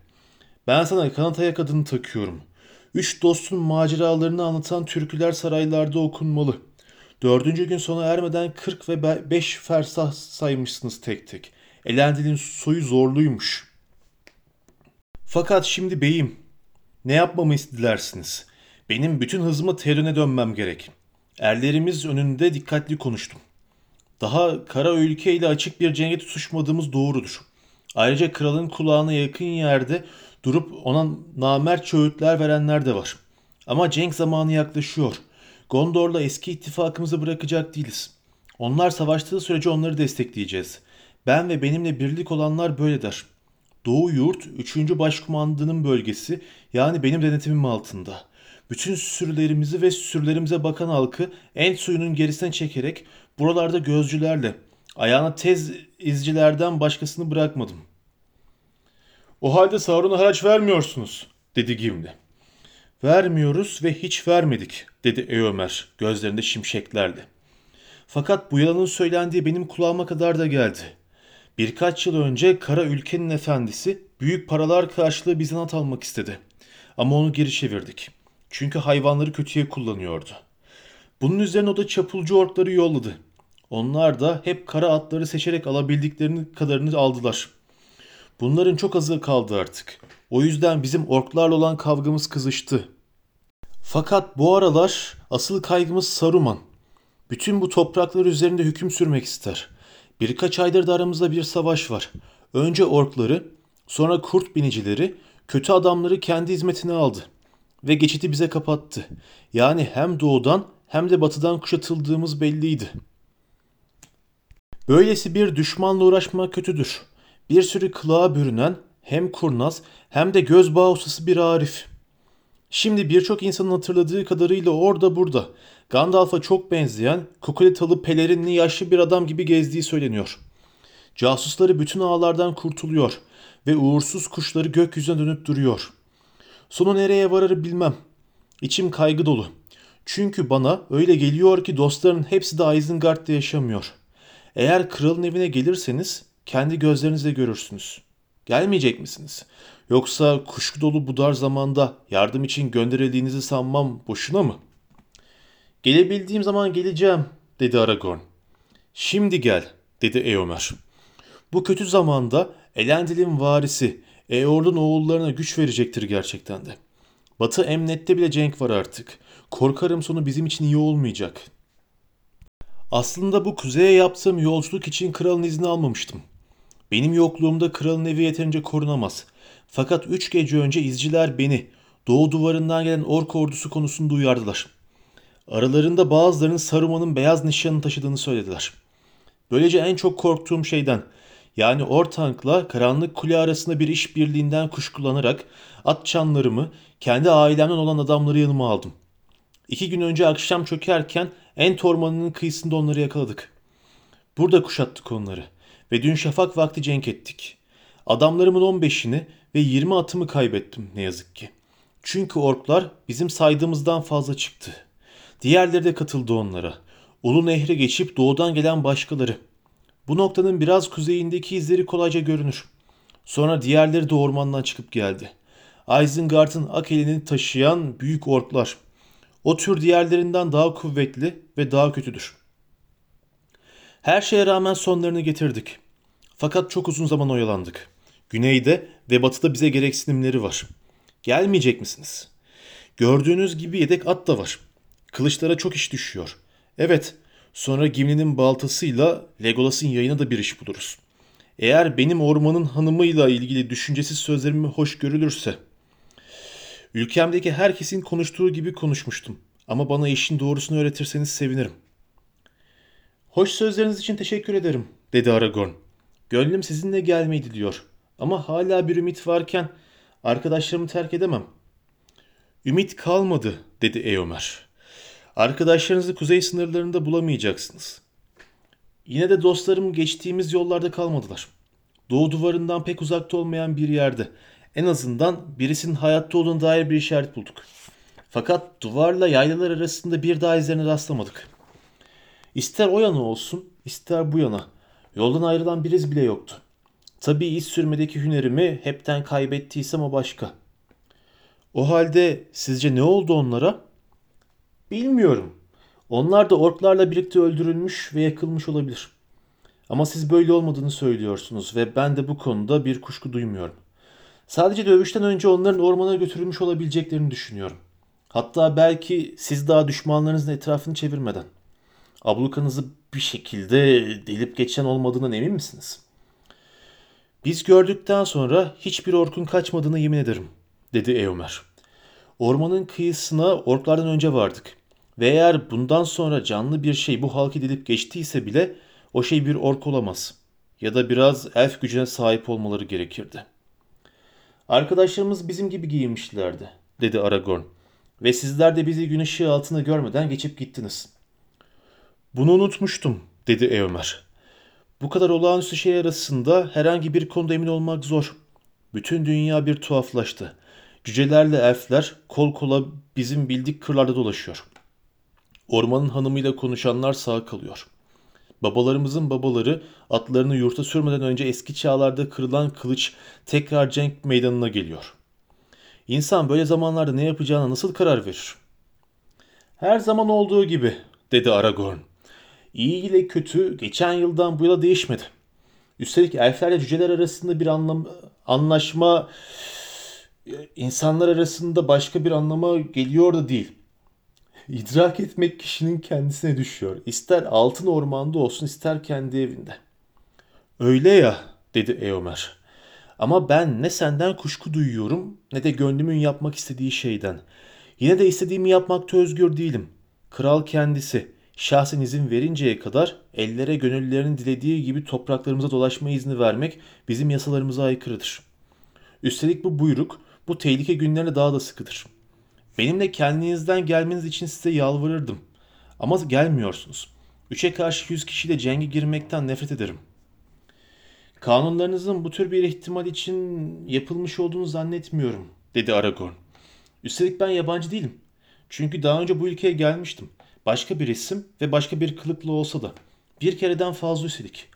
Ben sana kanat ayak adını takıyorum. Üç dostun maceralarını anlatan türküler saraylarda okunmalı. Dördüncü gün sona ermeden 40 ve 5 fersah saymışsınız tek tek. Elendil'in soyu zorluymuş. Fakat şimdi beyim, ne yapmamı dilersiniz? Benim bütün hızımı terine dönmem gerek. Erlerimiz önünde dikkatli konuştum. Daha kara ülke ile açık bir cenge tutuşmadığımız doğrudur. Ayrıca kralın kulağına yakın yerde durup ona namert öğütler verenler de var. Ama cenk zamanı yaklaşıyor. Gondor'la eski ittifakımızı bırakacak değiliz. Onlar savaştığı sürece onları destekleyeceğiz. Ben ve benimle birlik olanlar böyle der. Doğu Yurt 3. Başkumandanın bölgesi yani benim denetimim altında. Bütün sürülerimizi ve sürülerimize bakan halkı en suyunun gerisine çekerek buralarda gözcülerle ayağına tez izcilerden başkasını bırakmadım. O halde Sauron'a haraç vermiyorsunuz dedi Gimli. Vermiyoruz ve hiç vermedik dedi Eomer gözlerinde şimşeklerle. Fakat bu yalanın söylendiği benim kulağıma kadar da geldi. Birkaç yıl önce kara ülkenin efendisi büyük paralar karşılığı bizden almak istedi. Ama onu geri çevirdik. Çünkü hayvanları kötüye kullanıyordu. Bunun üzerine o da çapulcu orkları yolladı. Onlar da hep kara atları seçerek alabildiklerinin kadarını aldılar. Bunların çok azı kaldı artık. O yüzden bizim orklarla olan kavgamız kızıştı. Fakat bu aralar asıl kaygımız Saruman. Bütün bu topraklar üzerinde hüküm sürmek ister. Birkaç aydır da aramızda bir savaş var. Önce orkları, sonra kurt binicileri, kötü adamları kendi hizmetine aldı. Ve geçiti bize kapattı. Yani hem doğudan hem de batıdan kuşatıldığımız belliydi. Böylesi bir düşmanla uğraşmak kötüdür. Bir sürü kılığa bürünen hem kurnaz hem de göz bağı ustası bir Arif. Şimdi birçok insanın hatırladığı kadarıyla orada burada Gandalf'a çok benzeyen kukuletalı pelerinli yaşlı bir adam gibi gezdiği söyleniyor. Casusları bütün ağlardan kurtuluyor ve uğursuz kuşları gökyüzüne dönüp duruyor. Sonu nereye varır bilmem. İçim kaygı dolu. Çünkü bana öyle geliyor ki dostların hepsi de Isengard'da yaşamıyor. Eğer kralın evine gelirseniz kendi gözlerinizle görürsünüz.'' Gelmeyecek misiniz? Yoksa kuşku dolu bu dar zamanda yardım için gönderildiğinizi sanmam boşuna mı? Gelebildiğim zaman geleceğim dedi Aragorn. Şimdi gel dedi Eomer. Bu kötü zamanda Elendil'in varisi Eorl'un oğullarına güç verecektir gerçekten de. Batı emnette bile cenk var artık. Korkarım sonu bizim için iyi olmayacak. Aslında bu kuzeye yaptığım yolculuk için kralın izni almamıştım. Benim yokluğumda kralın evi yeterince korunamaz. Fakat üç gece önce izciler beni doğu duvarından gelen ork ordusu konusunda uyardılar. Aralarında bazılarının Saruman'ın beyaz nişanını taşıdığını söylediler. Böylece en çok korktuğum şeyden yani Ortank'la Karanlık Kule arasında bir iş birliğinden kuşkulanarak at çanlarımı kendi ailemden olan adamları yanıma aldım. İki gün önce akşam çökerken Ent ormanının kıyısında onları yakaladık. Burada kuşattık onları ve dün şafak vakti cenk ettik. Adamlarımın 15'ini ve 20 atımı kaybettim ne yazık ki. Çünkü orklar bizim saydığımızdan fazla çıktı. Diğerleri de katıldı onlara. Ulu Nehri geçip doğudan gelen başkaları. Bu noktanın biraz kuzeyindeki izleri kolayca görünür. Sonra diğerleri de ormandan çıkıp geldi. Isengard'ın ak elini taşıyan büyük orklar. O tür diğerlerinden daha kuvvetli ve daha kötüdür. Her şeye rağmen sonlarını getirdik. Fakat çok uzun zaman oyalandık. Güneyde ve batıda bize gereksinimleri var. Gelmeyecek misiniz? Gördüğünüz gibi yedek at da var. Kılıçlara çok iş düşüyor. Evet, sonra Gimli'nin baltasıyla Legolas'ın yayına da bir iş buluruz. Eğer benim ormanın hanımıyla ilgili düşüncesiz sözlerimi hoş görülürse. Ülkemdeki herkesin konuştuğu gibi konuşmuştum. Ama bana işin doğrusunu öğretirseniz sevinirim. Hoş sözleriniz için teşekkür ederim, dedi Aragorn. Gönlüm sizinle gelmeydi diyor. Ama hala bir ümit varken arkadaşlarımı terk edemem. Ümit kalmadı, dedi Eomer. Arkadaşlarınızı kuzey sınırlarında bulamayacaksınız. Yine de dostlarım geçtiğimiz yollarda kalmadılar. Doğu duvarından pek uzakta olmayan bir yerde. En azından birisinin hayatta olduğuna dair bir işaret bulduk. Fakat duvarla yaylalar arasında bir daha izlerine rastlamadık. İster o yana olsun, ister bu yana. Yoldan ayrılan bir iz bile yoktu. Tabii iz sürmedeki hünerimi hepten kaybettiysem o başka. O halde sizce ne oldu onlara? Bilmiyorum. Onlar da orklarla birlikte öldürülmüş ve yakılmış olabilir. Ama siz böyle olmadığını söylüyorsunuz ve ben de bu konuda bir kuşku duymuyorum. Sadece dövüşten önce onların ormana götürülmüş olabileceklerini düşünüyorum. Hatta belki siz daha düşmanlarınızın etrafını çevirmeden. Ablukanızı bir şekilde delip geçen olmadığından emin misiniz? Biz gördükten sonra hiçbir orkun kaçmadığını yemin ederim, dedi Eomer. Ormanın kıyısına orklardan önce vardık. Ve eğer bundan sonra canlı bir şey bu halkı delip geçtiyse bile o şey bir ork olamaz. Ya da biraz elf gücüne sahip olmaları gerekirdi. Arkadaşlarımız bizim gibi giyinmişlerdi, dedi Aragorn. Ve sizler de bizi gün ışığı altında görmeden geçip gittiniz. Bunu unutmuştum, dedi Eomer. Bu kadar olağanüstü şey arasında herhangi bir konuda emin olmak zor. Bütün dünya bir tuhaflaştı. Cücelerle elfler kol kola bizim bildik kırlarda dolaşıyor. Ormanın hanımıyla konuşanlar sağ kalıyor. Babalarımızın babaları atlarını yurta sürmeden önce eski çağlarda kırılan kılıç tekrar cenk meydanına geliyor. İnsan böyle zamanlarda ne yapacağına nasıl karar verir? Her zaman olduğu gibi, dedi Aragorn. İyi ile kötü geçen yıldan bu yıla değişmedi. Üstelik elflerle cüceler arasında bir anlam anlaşma insanlar arasında başka bir anlama geliyor da değil. İdrak etmek kişinin kendisine düşüyor. İster altın ormanda olsun ister kendi evinde. Öyle ya dedi Eomer. Ama ben ne senden kuşku duyuyorum ne de gönlümün yapmak istediği şeyden. Yine de istediğimi yapmakta özgür değilim. Kral kendisi şahsen izin verinceye kadar ellere gönüllerinin dilediği gibi topraklarımıza dolaşma izni vermek bizim yasalarımıza aykırıdır. Üstelik bu buyruk bu tehlike günlerine daha da sıkıdır. Benimle kendinizden gelmeniz için size yalvarırdım. Ama gelmiyorsunuz. Üçe karşı yüz kişiyle cenge girmekten nefret ederim. Kanunlarınızın bu tür bir ihtimal için yapılmış olduğunu zannetmiyorum, dedi Aragorn. Üstelik ben yabancı değilim. Çünkü daha önce bu ülkeye gelmiştim. Başka bir isim ve başka bir kılıkla olsa da. Bir kereden fazla üstelik.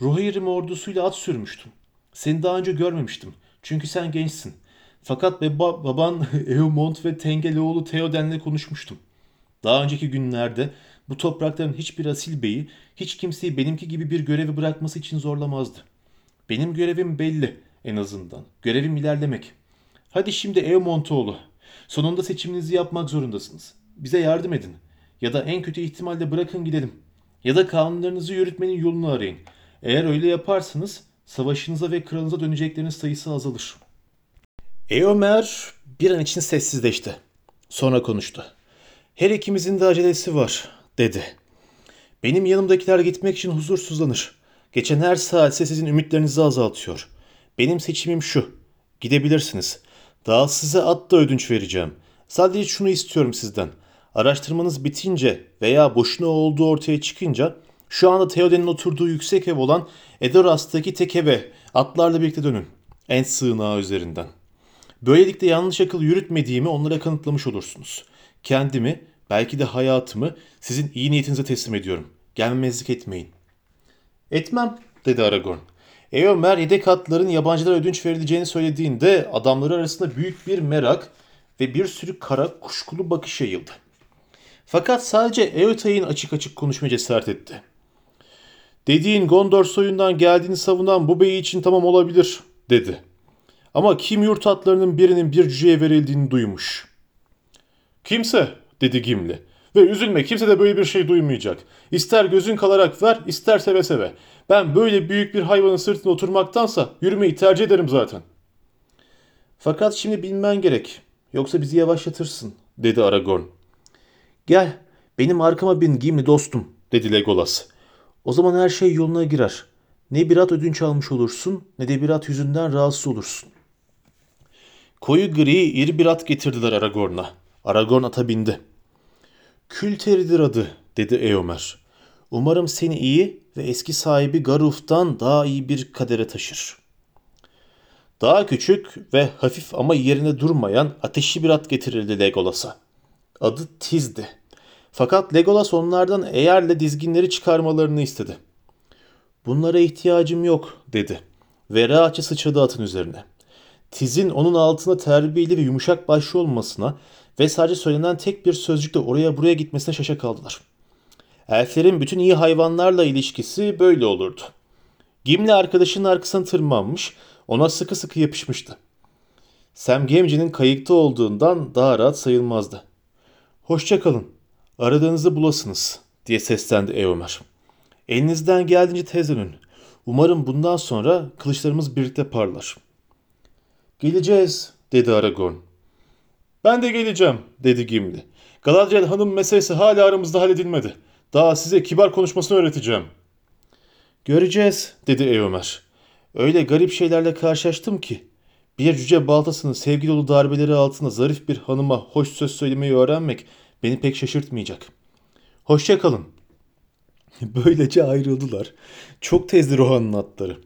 Rohirrim ordusuyla at sürmüştüm. Seni daha önce görmemiştim. Çünkü sen gençsin. Fakat baba, baban Eumont ve Tengeloğlu Theoden'le konuşmuştum. Daha önceki günlerde bu toprakların hiçbir asil beyi hiç kimseyi benimki gibi bir görevi bırakması için zorlamazdı. Benim görevim belli en azından. Görevim ilerlemek. Hadi şimdi Eomontoğlu. Sonunda seçiminizi yapmak zorundasınız. Bize yardım edin. Ya da en kötü ihtimalle bırakın gidelim. Ya da kanunlarınızı yürütmenin yolunu arayın. Eğer öyle yaparsanız savaşınıza ve kralınıza dönecekleriniz sayısı azalır. Eomer bir an için sessizleşti. Sonra konuştu. Her ikimizin de acelesi var, dedi. Benim yanımdakiler gitmek için huzursuzlanır. Geçen her saat sizin ümitlerinizi azaltıyor. Benim seçimim şu. Gidebilirsiniz. Daha size at da ödünç vereceğim. Sadece şunu istiyorum sizden. Araştırmanız bitince veya boşuna olduğu ortaya çıkınca şu anda Theoden'in oturduğu yüksek ev olan Edoras'taki tek eve atlarla birlikte dönün. En sığınağı üzerinden. Böylelikle yanlış akıl yürütmediğimi onlara kanıtlamış olursunuz. Kendimi, belki de hayatımı sizin iyi niyetinize teslim ediyorum. Gelmemezlik etmeyin. Etmem, dedi Aragorn. Eomer yedek atların yabancılara ödünç verileceğini söylediğinde adamları arasında büyük bir merak ve bir sürü kara kuşkulu bakış yayıldı. Fakat sadece Eotay'ın açık açık konuşmaya cesaret etti. Dediğin Gondor soyundan geldiğini savunan bu bey için tamam olabilir, dedi. Ama kim yurt atlarının birinin bir cüceye verildiğini duymuş. Kimse, dedi Gimli. Ve üzülme kimse de böyle bir şey duymayacak. İster gözün kalarak ver, ister seve seve. Ben böyle büyük bir hayvanın sırtına oturmaktansa yürümeyi tercih ederim zaten. Fakat şimdi bilmen gerek. Yoksa bizi yavaşlatırsın, dedi Aragorn. Gel, benim arkama bin Gimli dostum, dedi Legolas. O zaman her şey yoluna girer. Ne bir at ödünç almış olursun, ne de bir at yüzünden rahatsız olursun. Koyu gri iri bir at getirdiler Aragorn'a. Aragorn ata bindi. Külteridir adı, dedi Eomer. Umarım seni iyi ve eski sahibi Garuf'tan daha iyi bir kadere taşır. Daha küçük ve hafif ama yerine durmayan ateşli bir at getirildi Legolas'a. Adı Tiz'di. Fakat Legolas onlardan eğerle dizginleri çıkarmalarını istedi. Bunlara ihtiyacım yok dedi ve rahatça sıçradı atın üzerine. Tiz'in onun altına terbiyeli ve yumuşak başlı olmasına ve sadece söylenen tek bir sözcükle oraya buraya gitmesine şaşa kaldılar. Elflerin bütün iyi hayvanlarla ilişkisi böyle olurdu. Gimli arkadaşının arkasına tırmanmış, ona sıkı sıkı yapışmıştı. Sam Gamgee'nin kayıkta olduğundan daha rahat sayılmazdı. Hoşça kalın, aradığınızı bulasınız diye seslendi Eomer. Elinizden geldiğince tez dönün. Umarım bundan sonra kılıçlarımız birlikte parlar. Geleceğiz dedi Aragorn. Ben de geleceğim dedi Gimli. Galadriel hanım meselesi hala aramızda halledilmedi. Daha size kibar konuşmasını öğreteceğim. Göreceğiz dedi Eomer. Öyle garip şeylerle karşılaştım ki. Bir cüce baltasının sevgi dolu darbeleri altında zarif bir hanıma hoş söz söylemeyi öğrenmek beni pek şaşırtmayacak. Hoşça kalın. Böylece ayrıldılar. Çok tezdi Rohan'ın atları.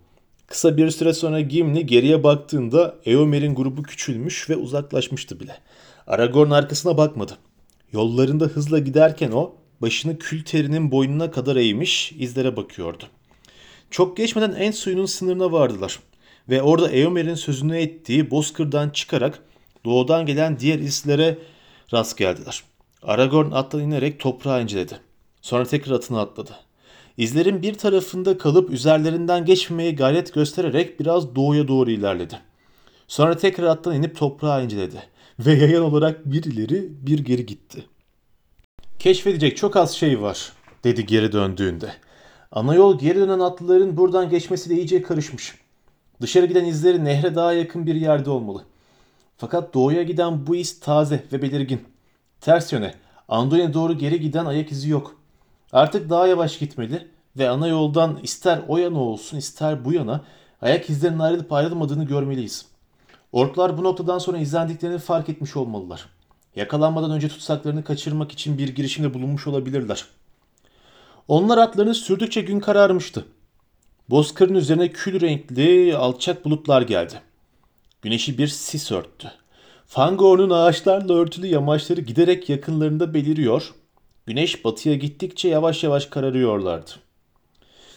Kısa bir süre sonra Gimli geriye baktığında Eomer'in grubu küçülmüş ve uzaklaşmıştı bile. Aragorn arkasına bakmadı. Yollarında hızla giderken o başını kül terinin boynuna kadar eğmiş izlere bakıyordu. Çok geçmeden en suyunun sınırına vardılar ve orada Eomer'in sözünü ettiği bozkırdan çıkarak doğudan gelen diğer izlere rast geldiler. Aragorn attan inerek toprağı inceledi. Sonra tekrar atına atladı. İzlerin bir tarafında kalıp üzerlerinden geçmemeye gayret göstererek biraz doğuya doğru ilerledi. Sonra tekrar attan inip toprağı inceledi ve yayan olarak bir ileri bir geri gitti. Keşfedecek çok az şey var dedi geri döndüğünde. Ana yol geri dönen atlıların buradan geçmesiyle iyice karışmış. Dışarı giden izleri nehre daha yakın bir yerde olmalı. Fakat doğuya giden bu iz taze ve belirgin. Ters yöne, Anduin'e doğru geri giden ayak izi yok. Artık daha yavaş gitmeli ve ana yoldan ister o yana olsun ister bu yana ayak izlerinin ayrılıp ayrılmadığını görmeliyiz. Orklar bu noktadan sonra izlendiklerini fark etmiş olmalılar. Yakalanmadan önce tutsaklarını kaçırmak için bir girişimde bulunmuş olabilirler. Onlar atlarını sürdükçe gün kararmıştı. Bozkırın üzerine kül renkli alçak bulutlar geldi. Güneşi bir sis örttü. Fangorn'un ağaçlarla örtülü yamaçları giderek yakınlarında beliriyor, güneş batıya gittikçe yavaş yavaş kararıyorlardı.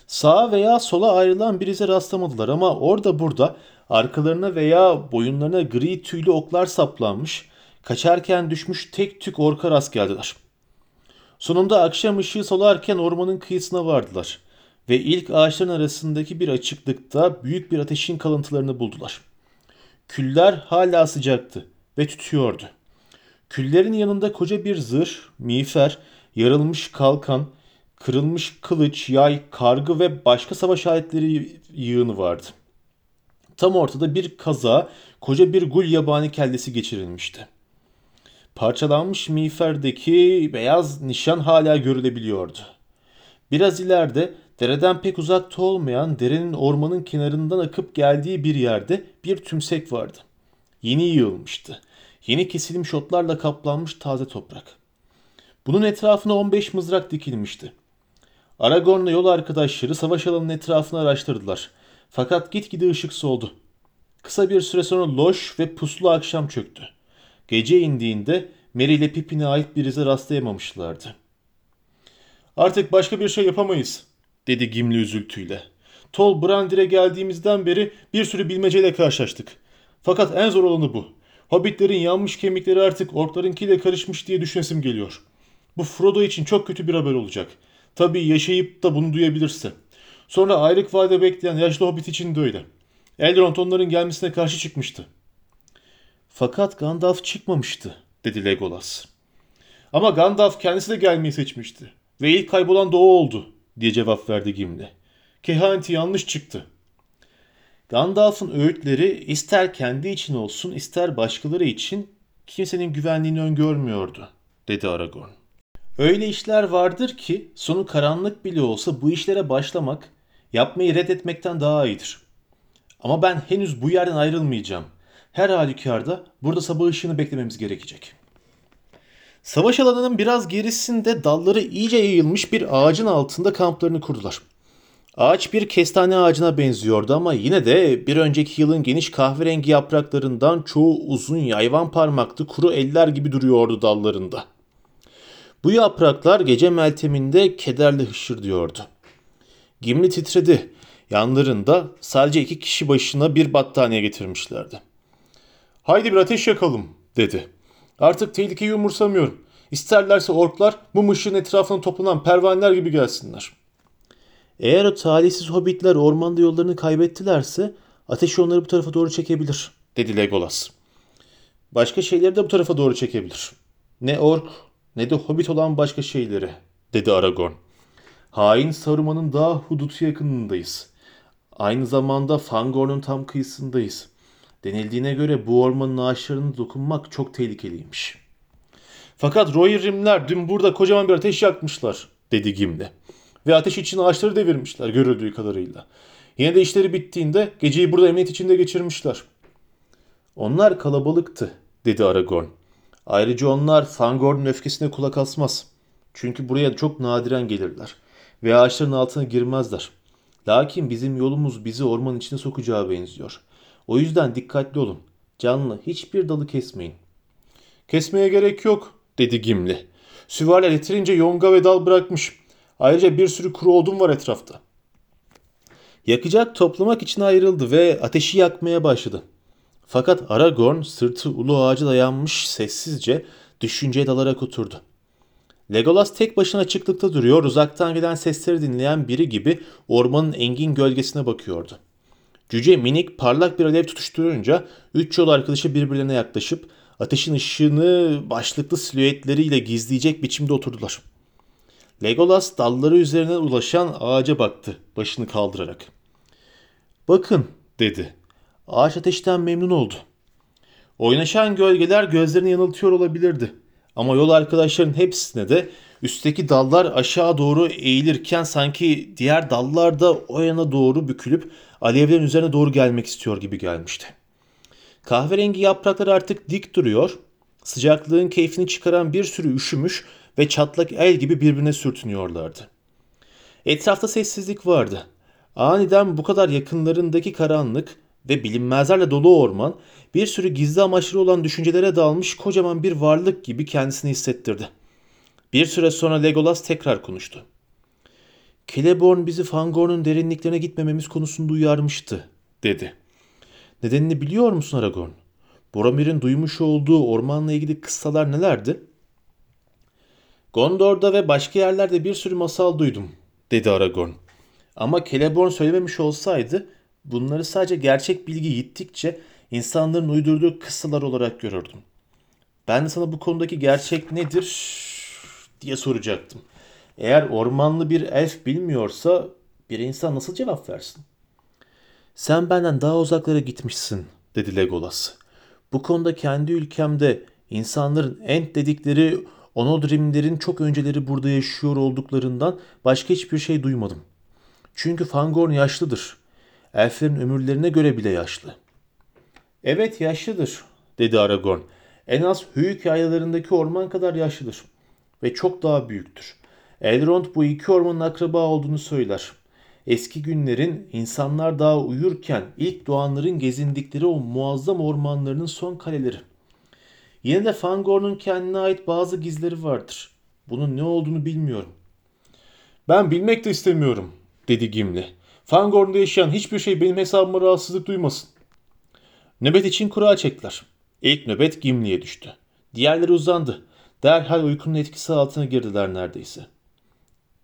Sağa veya sola ayrılan bir ize rastlamadılar ama orada burada arkalarına veya boyunlarına gri tüylü oklar saplanmış, kaçarken düşmüş tek tük orka rast geldiler. Sonunda akşam ışığı solarken ormanın kıyısına vardılar ve ilk ağaçların arasındaki bir açıklıkta büyük bir ateşin kalıntılarını buldular. Küller hala sıcaktı ve tütüyordu. Küllerin yanında koca bir zırh, miğfer, yarılmış kalkan, kırılmış kılıç, yay, kargı ve başka savaş aletleri yığını vardı. Tam ortada bir kaza, koca bir gul yabani kellesi geçirilmişti. Parçalanmış miğferdeki beyaz nişan hala görülebiliyordu. Biraz ileride dereden pek uzakta olmayan derenin ormanın kenarından akıp geldiği bir yerde bir tümsek vardı. Yeni yığılmıştı. Yeni kesilmiş otlarla kaplanmış taze toprak. Bunun etrafına 15 mızrak dikilmişti. Aragorn'la yol arkadaşları savaş alanının etrafını araştırdılar. Fakat gitgide ışık soldu. Kısa bir süre sonra loş ve puslu akşam çöktü. Gece indiğinde Merry ile Pippin'e ait bir ize rastlayamamışlardı. Artık başka bir şey yapamayız, dedi Gimli üzültüyle. Tol Brandir'e geldiğimizden beri bir sürü bilmeceyle karşılaştık. Fakat en zor olanı bu. Hobbitlerin yanmış kemikleri artık orklarınkiyle karışmış diye düşünesim geliyor. Bu Frodo için çok kötü bir haber olacak. Tabii yaşayıp da bunu duyabilirse. Sonra ayrık vade bekleyen yaşlı hobbit için de öyle. Elrond onların gelmesine karşı çıkmıştı. Fakat Gandalf çıkmamıştı, dedi Legolas. Ama Gandalf kendisi de gelmeyi seçmişti. Ve ilk kaybolan da o oldu, diye cevap verdi Gimli. Kehaneti yanlış çıktı. Gandalf'ın öğütleri ister kendi için olsun ister başkaları için kimsenin güvenliğini öngörmüyordu, dedi Aragorn. Öyle işler vardır ki sonu karanlık bile olsa bu işlere başlamak yapmayı reddetmekten daha iyidir. Ama ben henüz bu yerden ayrılmayacağım. Her halükarda burada sabah ışığını beklememiz gerekecek. Savaş alanının biraz gerisinde dalları iyice yayılmış bir ağacın altında kamplarını kurdular. Ağaç bir kestane ağacına benziyordu ama yine de bir önceki yılın geniş kahverengi yapraklarından çoğu uzun yayvan parmaklı kuru eller gibi duruyordu dallarında. Bu yapraklar gece melteminde kederle hışırdıyordu. Gimli titredi. Yanlarında sadece iki kişi başına bir battaniye getirmişlerdi. Haydi bir ateş yakalım dedi. Artık tehlikeyi umursamıyorum. İsterlerse orklar bu ışığın etrafına toplanan pervaneler gibi gelsinler. Eğer o talihsiz hobbitler ormanda yollarını kaybettilerse ateşi onları bu tarafa doğru çekebilir, dedi Legolas. Başka şeyleri de bu tarafa doğru çekebilir. Ne ork ne de hobbit olan başka şeyleri, dedi Aragorn. Hain Saruman'ın daha hudutu yakınındayız. Aynı zamanda Fangorn'un tam kıyısındayız. Denildiğine göre bu ormanın ağaçlarına dokunmak çok tehlikeliymiş. Fakat Rohirrimler dün burada kocaman bir ateş yakmışlar, dedi Gimli. Ve ateş için ağaçları devirmişler görüldüğü kadarıyla. Yine de işleri bittiğinde geceyi burada emniyet içinde geçirmişler. Onlar kalabalıktı, dedi Aragorn. Ayrıca onlar Fangorn'un öfkesine kulak asmaz. Çünkü buraya çok nadiren gelirler. Ve ağaçların altına girmezler. Lakin bizim yolumuz bizi orman içine sokacağı benziyor. O yüzden dikkatli olun. Canlı hiçbir dalı kesmeyin. Kesmeye gerek yok dedi Gimli. Süvariler yeterince yonga ve dal bırakmış. Ayrıca bir sürü kuru odun var etrafta. Yakacak toplamak için ayrıldı ve ateşi yakmaya başladı. Fakat Aragorn sırtı ulu ağaca dayanmış sessizce düşünceye dalarak oturdu. Legolas tek başına açıklıkta duruyor, uzaktan gelen sesleri dinleyen biri gibi ormanın engin gölgesine bakıyordu. Cüce minik parlak bir alev tutuşturunca üç yol arkadaşı birbirlerine yaklaşıp ateşin ışığını başlıklı silüetleriyle gizleyecek biçimde oturdular. Legolas dalları üzerine ulaşan ağaca baktı başını kaldırarak. Bakın dedi. Ağaç ateşten memnun oldu. Oynaşan gölgeler gözlerini yanıltıyor olabilirdi. Ama yol arkadaşların hepsine de üstteki dallar aşağı doğru eğilirken sanki diğer dallar da o yana doğru bükülüp alevlerin üzerine doğru gelmek istiyor gibi gelmişti. Kahverengi yapraklar artık dik duruyor, sıcaklığın keyfini çıkaran bir sürü üşümüş ve çatlak el gibi birbirine sürtünüyorlardı. Etrafta sessizlik vardı. Aniden bu kadar yakınlarındaki karanlık ve bilinmezlerle dolu orman bir sürü gizli amaçlı olan düşüncelere dalmış kocaman bir varlık gibi kendisini hissettirdi. Bir süre sonra Legolas tekrar konuştu. Celeborn bizi Fangorn'un derinliklerine gitmememiz konusunda uyarmıştı, dedi. Nedenini biliyor musun Aragorn? Boromir'in duymuş olduğu ormanla ilgili kıssalar nelerdi? Gondor'da ve başka yerlerde bir sürü masal duydum, dedi Aragorn. Ama Celeborn söylememiş olsaydı bunları sadece gerçek bilgi gittikçe insanların uydurduğu kıssalar olarak görürdüm. Ben de sana bu konudaki gerçek nedir diye soracaktım. Eğer ormanlı bir elf bilmiyorsa bir insan nasıl cevap versin? Sen benden daha uzaklara gitmişsin, dedi Legolas. Bu konuda kendi ülkemde insanların ent dedikleri Onodrimlerin çok önceleri burada yaşıyor olduklarından başka hiçbir şey duymadım. Çünkü Fangorn yaşlıdır. Elflerin ömürlerine göre bile yaşlı. Evet yaşlıdır, dedi Aragorn. En az Hüyük yaylalarındaki orman kadar yaşlıdır. Ve çok daha büyüktür. Elrond bu iki ormanın akraba olduğunu söyler. Eski günlerin insanlar daha uyurken ilk doğanların gezindikleri o muazzam ormanlarının son kaleleri. Yine de Fangorn'un kendine ait bazı gizleri vardır. Bunun ne olduğunu bilmiyorum. Ben bilmek de istemiyorum, dedi Gimli. Fangorn'da yaşayan hiçbir şey benim hesabıma rahatsızlık duymasın. Nöbet için kura çektiler. İlk nöbet Gimli'ye düştü. Diğerleri uzandı. Derhal uykunun etkisi altına girdiler neredeyse.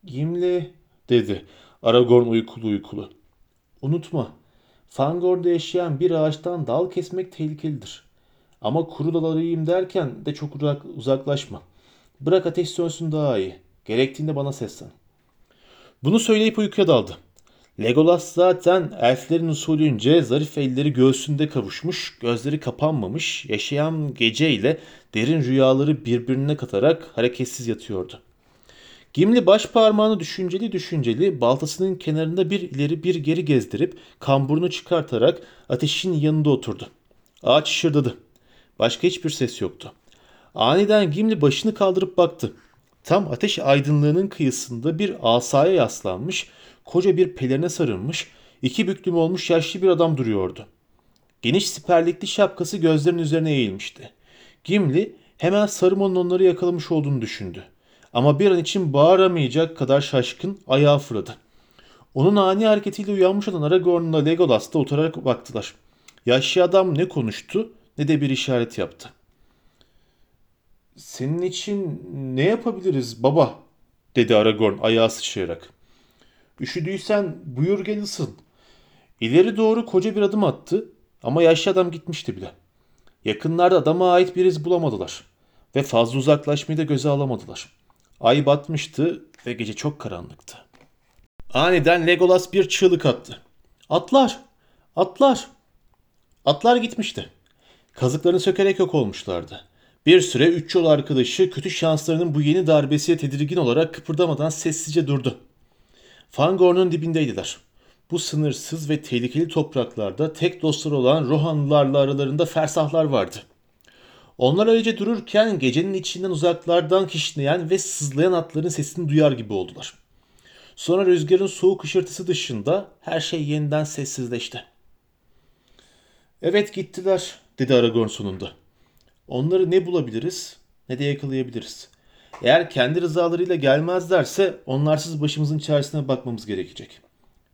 Gimli, dedi Aragorn uykulu uykulu. Unutma, Fangorn'da yaşayan bir ağaçtan dal kesmek tehlikelidir. Ama kuru dal arayayım derken de çok uzaklaşma. Bırak ateş sönsün daha iyi. Gerektiğinde bana seslen. Bunu söyleyip uykuya daldı. Legolas zaten elflerin usulünce zarif elleri göğsünde kavuşmuş, gözleri kapanmamış, yaşayan geceyle derin rüyaları birbirine katarak hareketsiz yatıyordu. Gimli baş parmağını düşünceli düşünceli baltasının kenarında bir ileri bir geri gezdirip kamburunu çıkartarak ateşin yanında oturdu. Ağaç şırdadı. Başka hiçbir ses yoktu. Aniden Gimli başını kaldırıp baktı. Tam ateş aydınlığının kıyısında bir asaya yaslanmış, koca bir pelerine sarılmış, iki büklüm olmuş yaşlı bir adam duruyordu. Geniş siperlikli şapkası gözlerinin üzerine eğilmişti. Gimli hemen Saruman'ın onları yakalamış olduğunu düşündü. Ama bir an için bağıramayacak kadar şaşkın ayağa fırladı. Onun ani hareketiyle uyanmış olan Aragorn'la Legolas da oturarak baktılar. Yaşlı adam ne konuştu ne de bir işaret yaptı. Senin için ne yapabiliriz baba? dedi Aragorn ayağa sıçrayarak. Üşüdüysen buyur gel ısın. İleri doğru koca bir adım attı ama yaşlı adam gitmişti bile. Yakınlarda adama ait bir iz bulamadılar ve fazla uzaklaşmayı da göze alamadılar. Ay batmıştı ve gece çok karanlıktı. Aniden Legolas bir çığlık attı. Atlar! Atlar! Atlar gitmişti. Kazıklarını sökerek yok olmuşlardı. Bir süre üç yol arkadaşı kötü şanslarının bu yeni darbesiyle tedirgin olarak kıpırdamadan sessizce durdu. Fangorn'un dibindeydiler. Bu sınırsız ve tehlikeli topraklarda tek dostları olan Rohanlılarla aralarında fersahlar vardı. Onlar öylece dururken gecenin içinden uzaklardan kişneyen ve sızlayan atların sesini duyar gibi oldular. Sonra rüzgarın soğuk ışırtısı dışında her şey yeniden sessizleşti. Evet gittiler dedi Aragorn sonunda. Onları ne bulabiliriz ne de yakalayabiliriz. Eğer kendi rızalarıyla gelmezlerse onlarsız başımızın çaresine bakmamız gerekecek.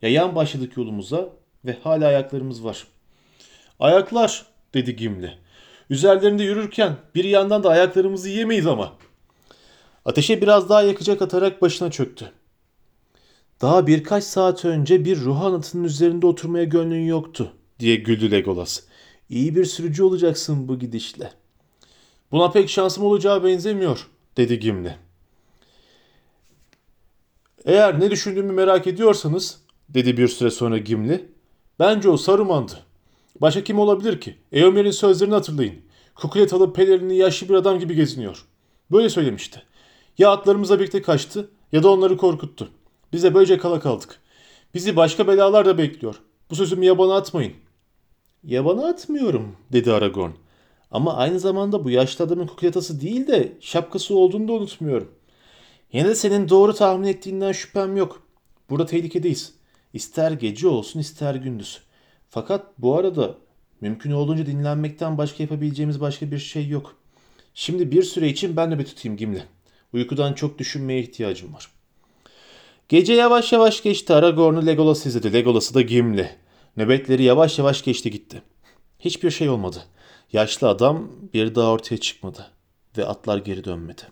Yayan başladık yolumuza ve hala ayaklarımız var. Ayaklar dedi Gimli. Üzerlerinde yürürken bir yandan da ayaklarımızı yemeyiz ama. Ateşe biraz daha yakacak atarak başına çöktü. Daha birkaç saat önce bir ruh anıtının üzerinde oturmaya gönlün yoktu diye güldü Legolas. İyi bir sürücü olacaksın bu gidişle. Buna pek şansım olacağı benzemiyor dedi Gimli. Eğer ne düşündüğümü merak ediyorsanız dedi bir süre sonra Gimli. Bence o Saruman'dı. Başka kim olabilir ki? Eomer'in sözlerini hatırlayın. Kukulet alıp pelerini yaşlı bir adam gibi geziniyor. Böyle söylemişti. Ya atlarımızla birlikte kaçtı ya da onları korkuttu. Biz de böylece kala kaldık. Bizi başka belalar da bekliyor. Bu sözümü yabana atmayın. Yabana atmıyorum dedi Aragorn. Ama aynı zamanda bu yaşlı adamın kukuletası değil de şapkası olduğunu da unutmuyorum. Yine de senin doğru tahmin ettiğinden şüphem yok. Burada tehlikedeyiz. İster gece olsun ister gündüz. Fakat bu arada mümkün olduğunca dinlenmekten başka yapabileceğimiz başka bir şey yok. Şimdi bir süre için ben nöbet tutayım Gimli. Uykudan çok düşünmeye ihtiyacım var. Gece yavaş yavaş geçti. Aragorn'u Legolas izledi. Legolas'ı da Gimli. Nöbetleri yavaş yavaş geçti gitti. Hiçbir şey olmadı. Yaşlı adam bir daha ortaya çıkmadı. Ve atlar geri dönmedi.